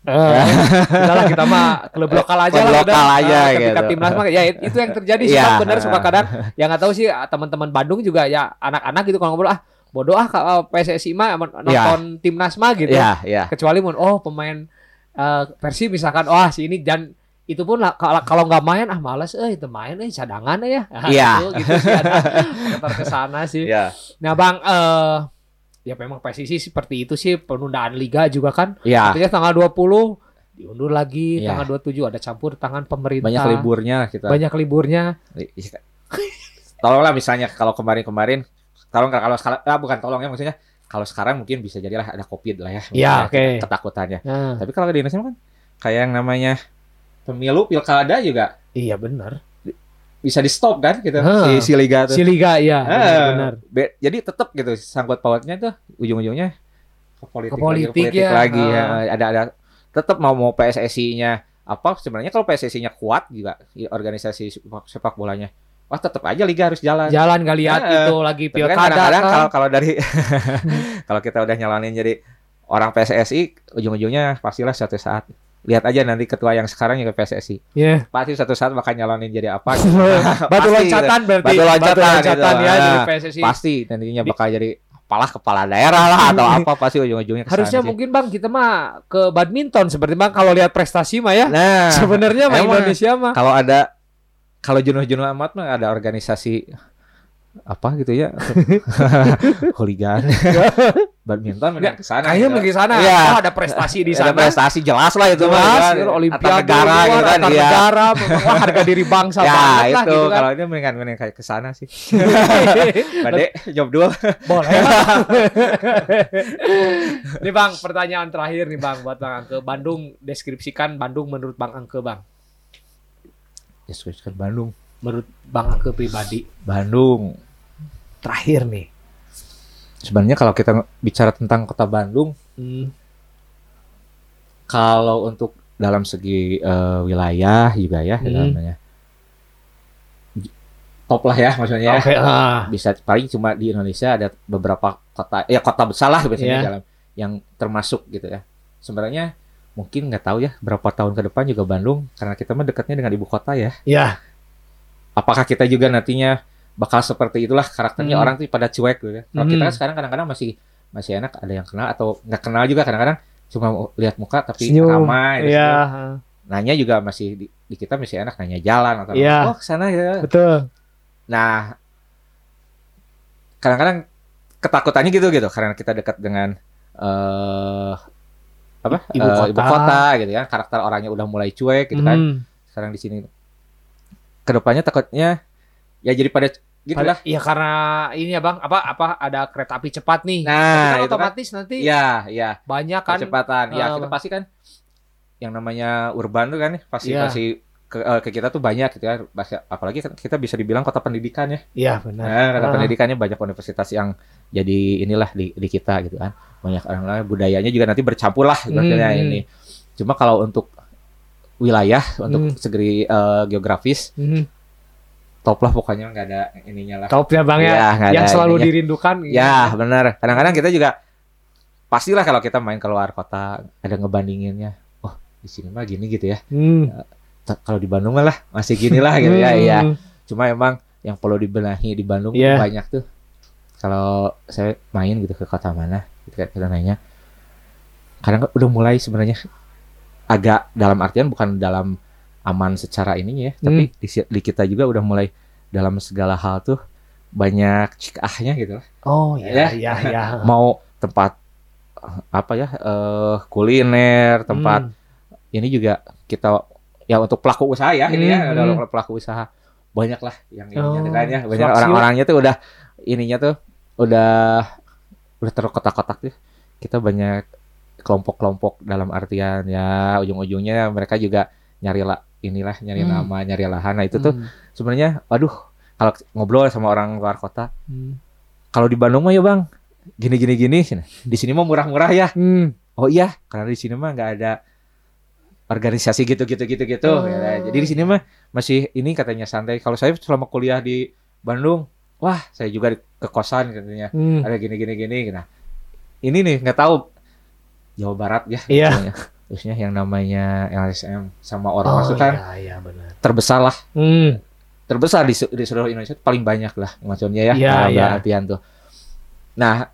Eh, [laughs] udah lah kita mah klub lokal aja Klub lah lokal udah. aja Eh, ketika gitu. timnas mah ya itu yang terjadi sih Iya. Bang. bener suka kadang [laughs] yang nggak tahu sih ah, teman-teman Bandung juga ya anak-anak gitu kalau ngobrol ah bodoh ah PSSI mah emang nonton timnas mah gitu Iya, iya. kecuali mun oh pemain eh Persib misalkan wah si ini dan itu pun lah, kalau kalau nggak main ah malas eh itu main eh cadangan ya Ah, [laughs] Iya. gitu, gitu sih ada komentar ke sana sih Iya. nah bang eh ya memang PSSI seperti itu sih penundaan liga juga kan Iya. Artinya tanggal 20 diundur lagi Iya. tanggal 27 ada campur tangan pemerintah. banyak liburnya kita. Banyak liburnya. Iya. Tolonglah misalnya kalau kemarin-kemarin, tolong kalau sekarang, ah, bukan tolong ya maksudnya, kalau sekarang mungkin bisa jadilah ada covid lah ya. Iya, misalnya oke. Ketakutannya. Nah, Tapi kalau di Indonesia kan kayak yang namanya pemilu pilkada juga iya benar. bisa di stop kan gitu Hah. si, si liga tuh. Si liga ya, Ah, benar. be- jadi tetap gitu sangkut pautnya tuh ujung-ujungnya ke politik, Ke politik lagi, ke politik ya. lagi ya. Ah. Ada ada tetap mau mau PSSI-nya apa sebenarnya kalau PSSI-nya kuat juga organisasi sepak, sepak bolanya wah tetap aja liga harus jalan. Jalan gak lihat Ah, itu lagi kan pilkada kadang-kadang kan. kalau kalau dari [laughs] kalau kita udah nyalonin jadi orang PSSI ujung-ujungnya pastilah suatu saat lihat aja nanti ketua yang sekarang juga PSSI Iya. pasti suatu saat bakal nyalonin jadi apa [laughs] Batu Pasti, loncatan berarti. Batu loncatan gitu. ya Ah, dari PSSI. pasti nantinya bakal jadi apalah kepala daerah lah atau [laughs] apa pasti ujung-ujungnya Harusnya sih. mungkin Bang kita mah ke badminton seperti Bang kalau lihat prestasi mah ya. nah [laughs] Sebenarnya mah. Indonesia mah. kalau ada kalau jenuh-jenuh amat mah ada organisasi apa gitu ya hooligan badminton mending ke sana Kayaknya gitu. pergi sana. Iya. Oh, ada prestasi di [laughs] ada sana. prestasi jelas lah itu Jelas, gitu, kan. Olimpiade negara gitu kan iya negara, wah, harga diri bangsa [laughs] ya banget lah itu gitu kan. kalau itu mendingan mending kayak ke sana sih [laughs] Bade job dua Boleh. nih Bang, pertanyaan terakhir nih Bang buat Bang Angke. Bandung deskripsikan Bandung menurut Bang Angke Bang. deskripsikan Bandung Menurut Bang Angke pribadi. Bandung Terakhir nih. Sebenarnya kalau kita bicara tentang kota Bandung Hmm. kalau untuk dalam segi eh, wilayah juga ya Hmm. namanya top lah ya maksudnya Oke, ah. bisa paling cuma di Indonesia ada beberapa kota ya kota besar lah biasanya Iya. dalam yang termasuk gitu ya sebenarnya mungkin nggak tahu ya berapa tahun ke depan juga Bandung karena kita mah dekatnya dengan ibu kota ya Ya, apakah kita juga nantinya bakal seperti itulah karakternya Hmm. orang tuh pada cuek gitu ya kalau kita Hmm. kan sekarang kadang-kadang masih masih enak ada yang kenal atau nggak kenal juga kadang-kadang cuma lihat muka tapi Senyum. ramai gitu. Iya, nanya juga masih di, di kita masih enak nanya jalan atau Iya. oh ke sana ya betul. Nah, kadang-kadang ketakutannya gitu gitu karena kita dekat dengan eh apa Ibu eh, kota. ibu kota gitu ya karakter orangnya udah mulai cuek gitu kan Hmm. sekarang di sini ke depannya takutnya ya jadi pada gitu lah Iya karena ini ya Bang, apa apa ada kereta api cepat nih. Nah kan kan otomatis nanti ya ya banyak kan kecepatan ya Ah, kita pasti kan yang namanya urban tuh kan pasti Iya. pasti ke, eh, ke kita tuh banyak gitu ya Pasti- apalagi kan kita bisa dibilang kota pendidikan ya Iya benar. Nah, karena Ah. pendidikannya banyak universitas yang jadi inilah di, di kita gitu kan. Banyak orang lain budayanya juga nanti bercampur lah maksudnya Hmm. ini. Cuma kalau untuk wilayah untuk Hmm. segi eh, geografis Hmm. Top lah pokoknya nggak ada ininya lah. Top ya Bang ya. Iya, nggak yang ada selalu ininya. dirindukan. Ya benar. Kadang-kadang kita juga pastilah kalau kita main keluar kota ada ngebandinginnya. Oh di sini mah gini gitu ya. Hmm. Ta- Kalau di Bandung mah lah masih gini lah gitu ya. Hmm. Iya. Cuma emang yang perlu dibenahi di Bandung Iya. banyak tuh. Kalau saya main gitu ke kota mana, gitu kan kita nanya. Kadang udah mulai sebenarnya agak dalam artian bukan dalam aman secara ininya ya, tapi Hmm. di, di kita juga udah mulai dalam segala hal tuh banyak cikahnya gitu lah. Oh Ya. iya iya iya. Mau tempat apa ya eh kuliner, tempat Hmm. ini juga kita ya untuk pelaku usaha ya ini ya Hmm, hmm. pelaku usaha banyak lah yang ininya Oh, ya banyak flagship. orang-orangnya tuh udah ininya tuh udah udah terkotak-kotak tuh kita banyak kelompok-kelompok dalam artian ya ujung-ujungnya mereka juga nyari lah inilah nyari Hmm. nama nyari lahan nah itu tuh Hmm. sebenarnya waduh kalau ngobrol sama orang luar kota Hmm. kalau di Bandung mah ya bang gini gini gini di sini mah murah-murah ya Hmm. Oh iya, karena di sini mah nggak ada organisasi gitu gitu gitu gitu. Oh. Ya, Jadi di sini mah masih ini katanya santai. Kalau saya selama kuliah di Bandung, wah saya juga di ke kosan katanya Hmm. ada gini gini gini. Nah ini nih nggak tahu Jawa Barat ya. Iya. Terusnya yang namanya LSM sama orang Oh masuk kan iya iya benar. terbesar lah, Hmm. terbesar di, di seluruh Indonesia paling banyak lah maksudnya ya. Iya, dalam iya. artian tuh. Nah,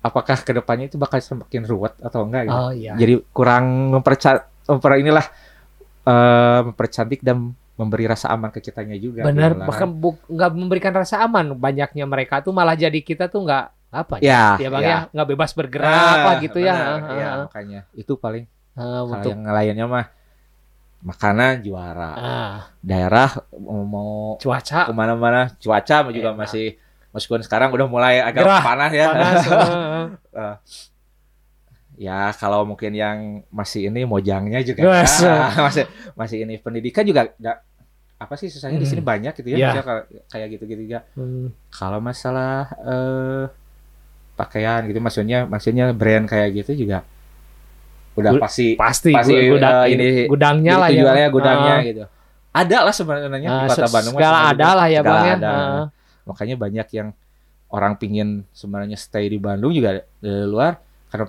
apakah ke depannya itu bakal semakin ruwet atau enggak? Gitu? Oh iya. jadi kurang memperca memper inilah eh, mempercantik dan memberi rasa aman ke kitanya juga Benar, bahkan nggak memberikan rasa aman. Banyaknya mereka tuh malah jadi kita tuh nggak apa ya ya bang ya. ya nggak bebas bergerak Ah, apa gitu ya. Ah, ah, ya, ah. makanya itu paling Kalau untuk yang lainnya mah makanan juara. ah, Daerah mau, cuaca ke mana-mana cuaca juga Enak. masih meskipun sekarang udah mulai agak Gerah, panas ya. panas. [laughs] eh, Ya kalau mungkin yang masih ini mojangnya juga Yes. ya. [laughs] masih masih ini pendidikan juga nggak apa sih susahnya di sini Hmm. banyak gitu ya. Maksudnya kayak- kayak gitu-gitu juga. hmm, Kalau masalah eh, pakaian gitu maksudnya maksudnya brand kayak gitu juga udah pasti pasti, Pasti, gu- gudang, eh, ini gudangnya jadi lah ya tujuannya gudangnya Ah, gitu. Ada lah sebenarnya ah, di Kota Bandung segala ada lah ya bang ya. Ah, Makanya banyak yang orang pingin sebenarnya stay di Bandung juga dari luar karena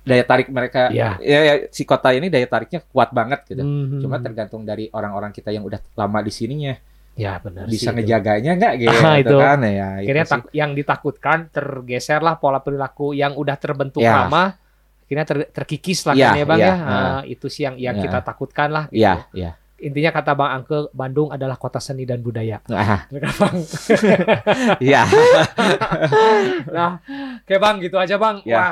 daya tarik mereka Iya. ya, ya, si kota ini daya tariknya kuat banget gitu. hmm, Cuma tergantung dari orang-orang kita yang udah lama di sininya ya benar bisa sih ngejaganya nggak gitu Ah, itu. kan ya. akhirnya tak- yang ditakutkan tergeser lah pola perilaku yang udah terbentuk Ya. lama akhirnya ter- terkikis lah Ya, kan ya bang ya, ya. Ah, itu sih yang yang Ya. kita takutkan lah gitu. Iya, iya. intinya kata bang Angke Bandung adalah kota seni dan budaya kan, bang [laughs] Iya. [laughs] nah kayak bang gitu aja bang Ya. wah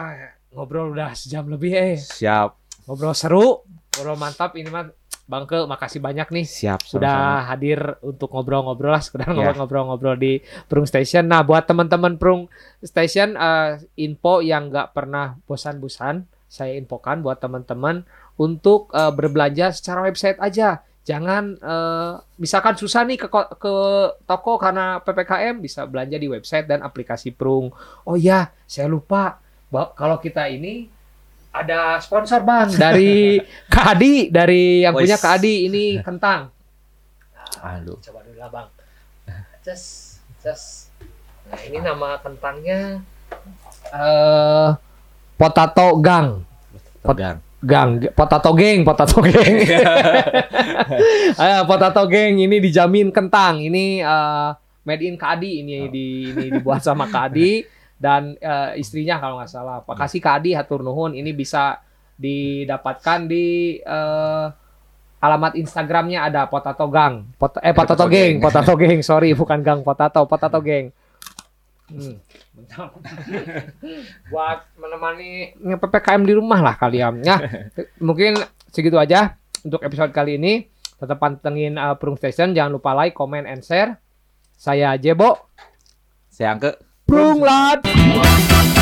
ngobrol udah sejam lebih eh Siap, ngobrol seru ngobrol mantap ini mah bang Ke makasih banyak nih siap. sama-sama. sudah hadir untuk ngobrol-ngobrol lah sekedar Ya. ngobrol-ngobrol di Prung Station. Nah buat teman-teman Prung Station eh, info yang nggak pernah bosan-bosan saya infokan buat teman-teman untuk eh, berbelanja secara website aja. Jangan eh, misalkan susah nih ke ke toko karena ppkm bisa belanja di website dan aplikasi Prung. Oh ya saya lupa kalau kita ini ada sponsor bang dari [laughs] Kak Adi dari yang punya Wis. Kak Adi ini kentang. Aduh. Coba dulu lah bang. Ces, ces. Nah ini nama kentangnya eh potato gang, Tegang. gang, potato geng, potato geng. [laughs] Eh, potato geng ini dijamin kentang. Ini eh, made in Kak Adi ini di ini dibuat sama Kak Adi dan eh, istrinya kalau nggak salah. Makasih Kak Adi hatur nuhun. Ini bisa didapatkan di eh, alamat Instagramnya ada potato gang. Pot eh potato Potato Gang. potato geng. Sorry, bukan gang potato, potato geng. Hmm. [laughs] Buat menemani PPKM di rumah lah kalian. Nah, [laughs] mungkin segitu aja untuk episode kali ini. Tetap pantengin uh, Prung Station. Jangan lupa like, comment, and share. Saya Jebo. Saya angke Prung Lat.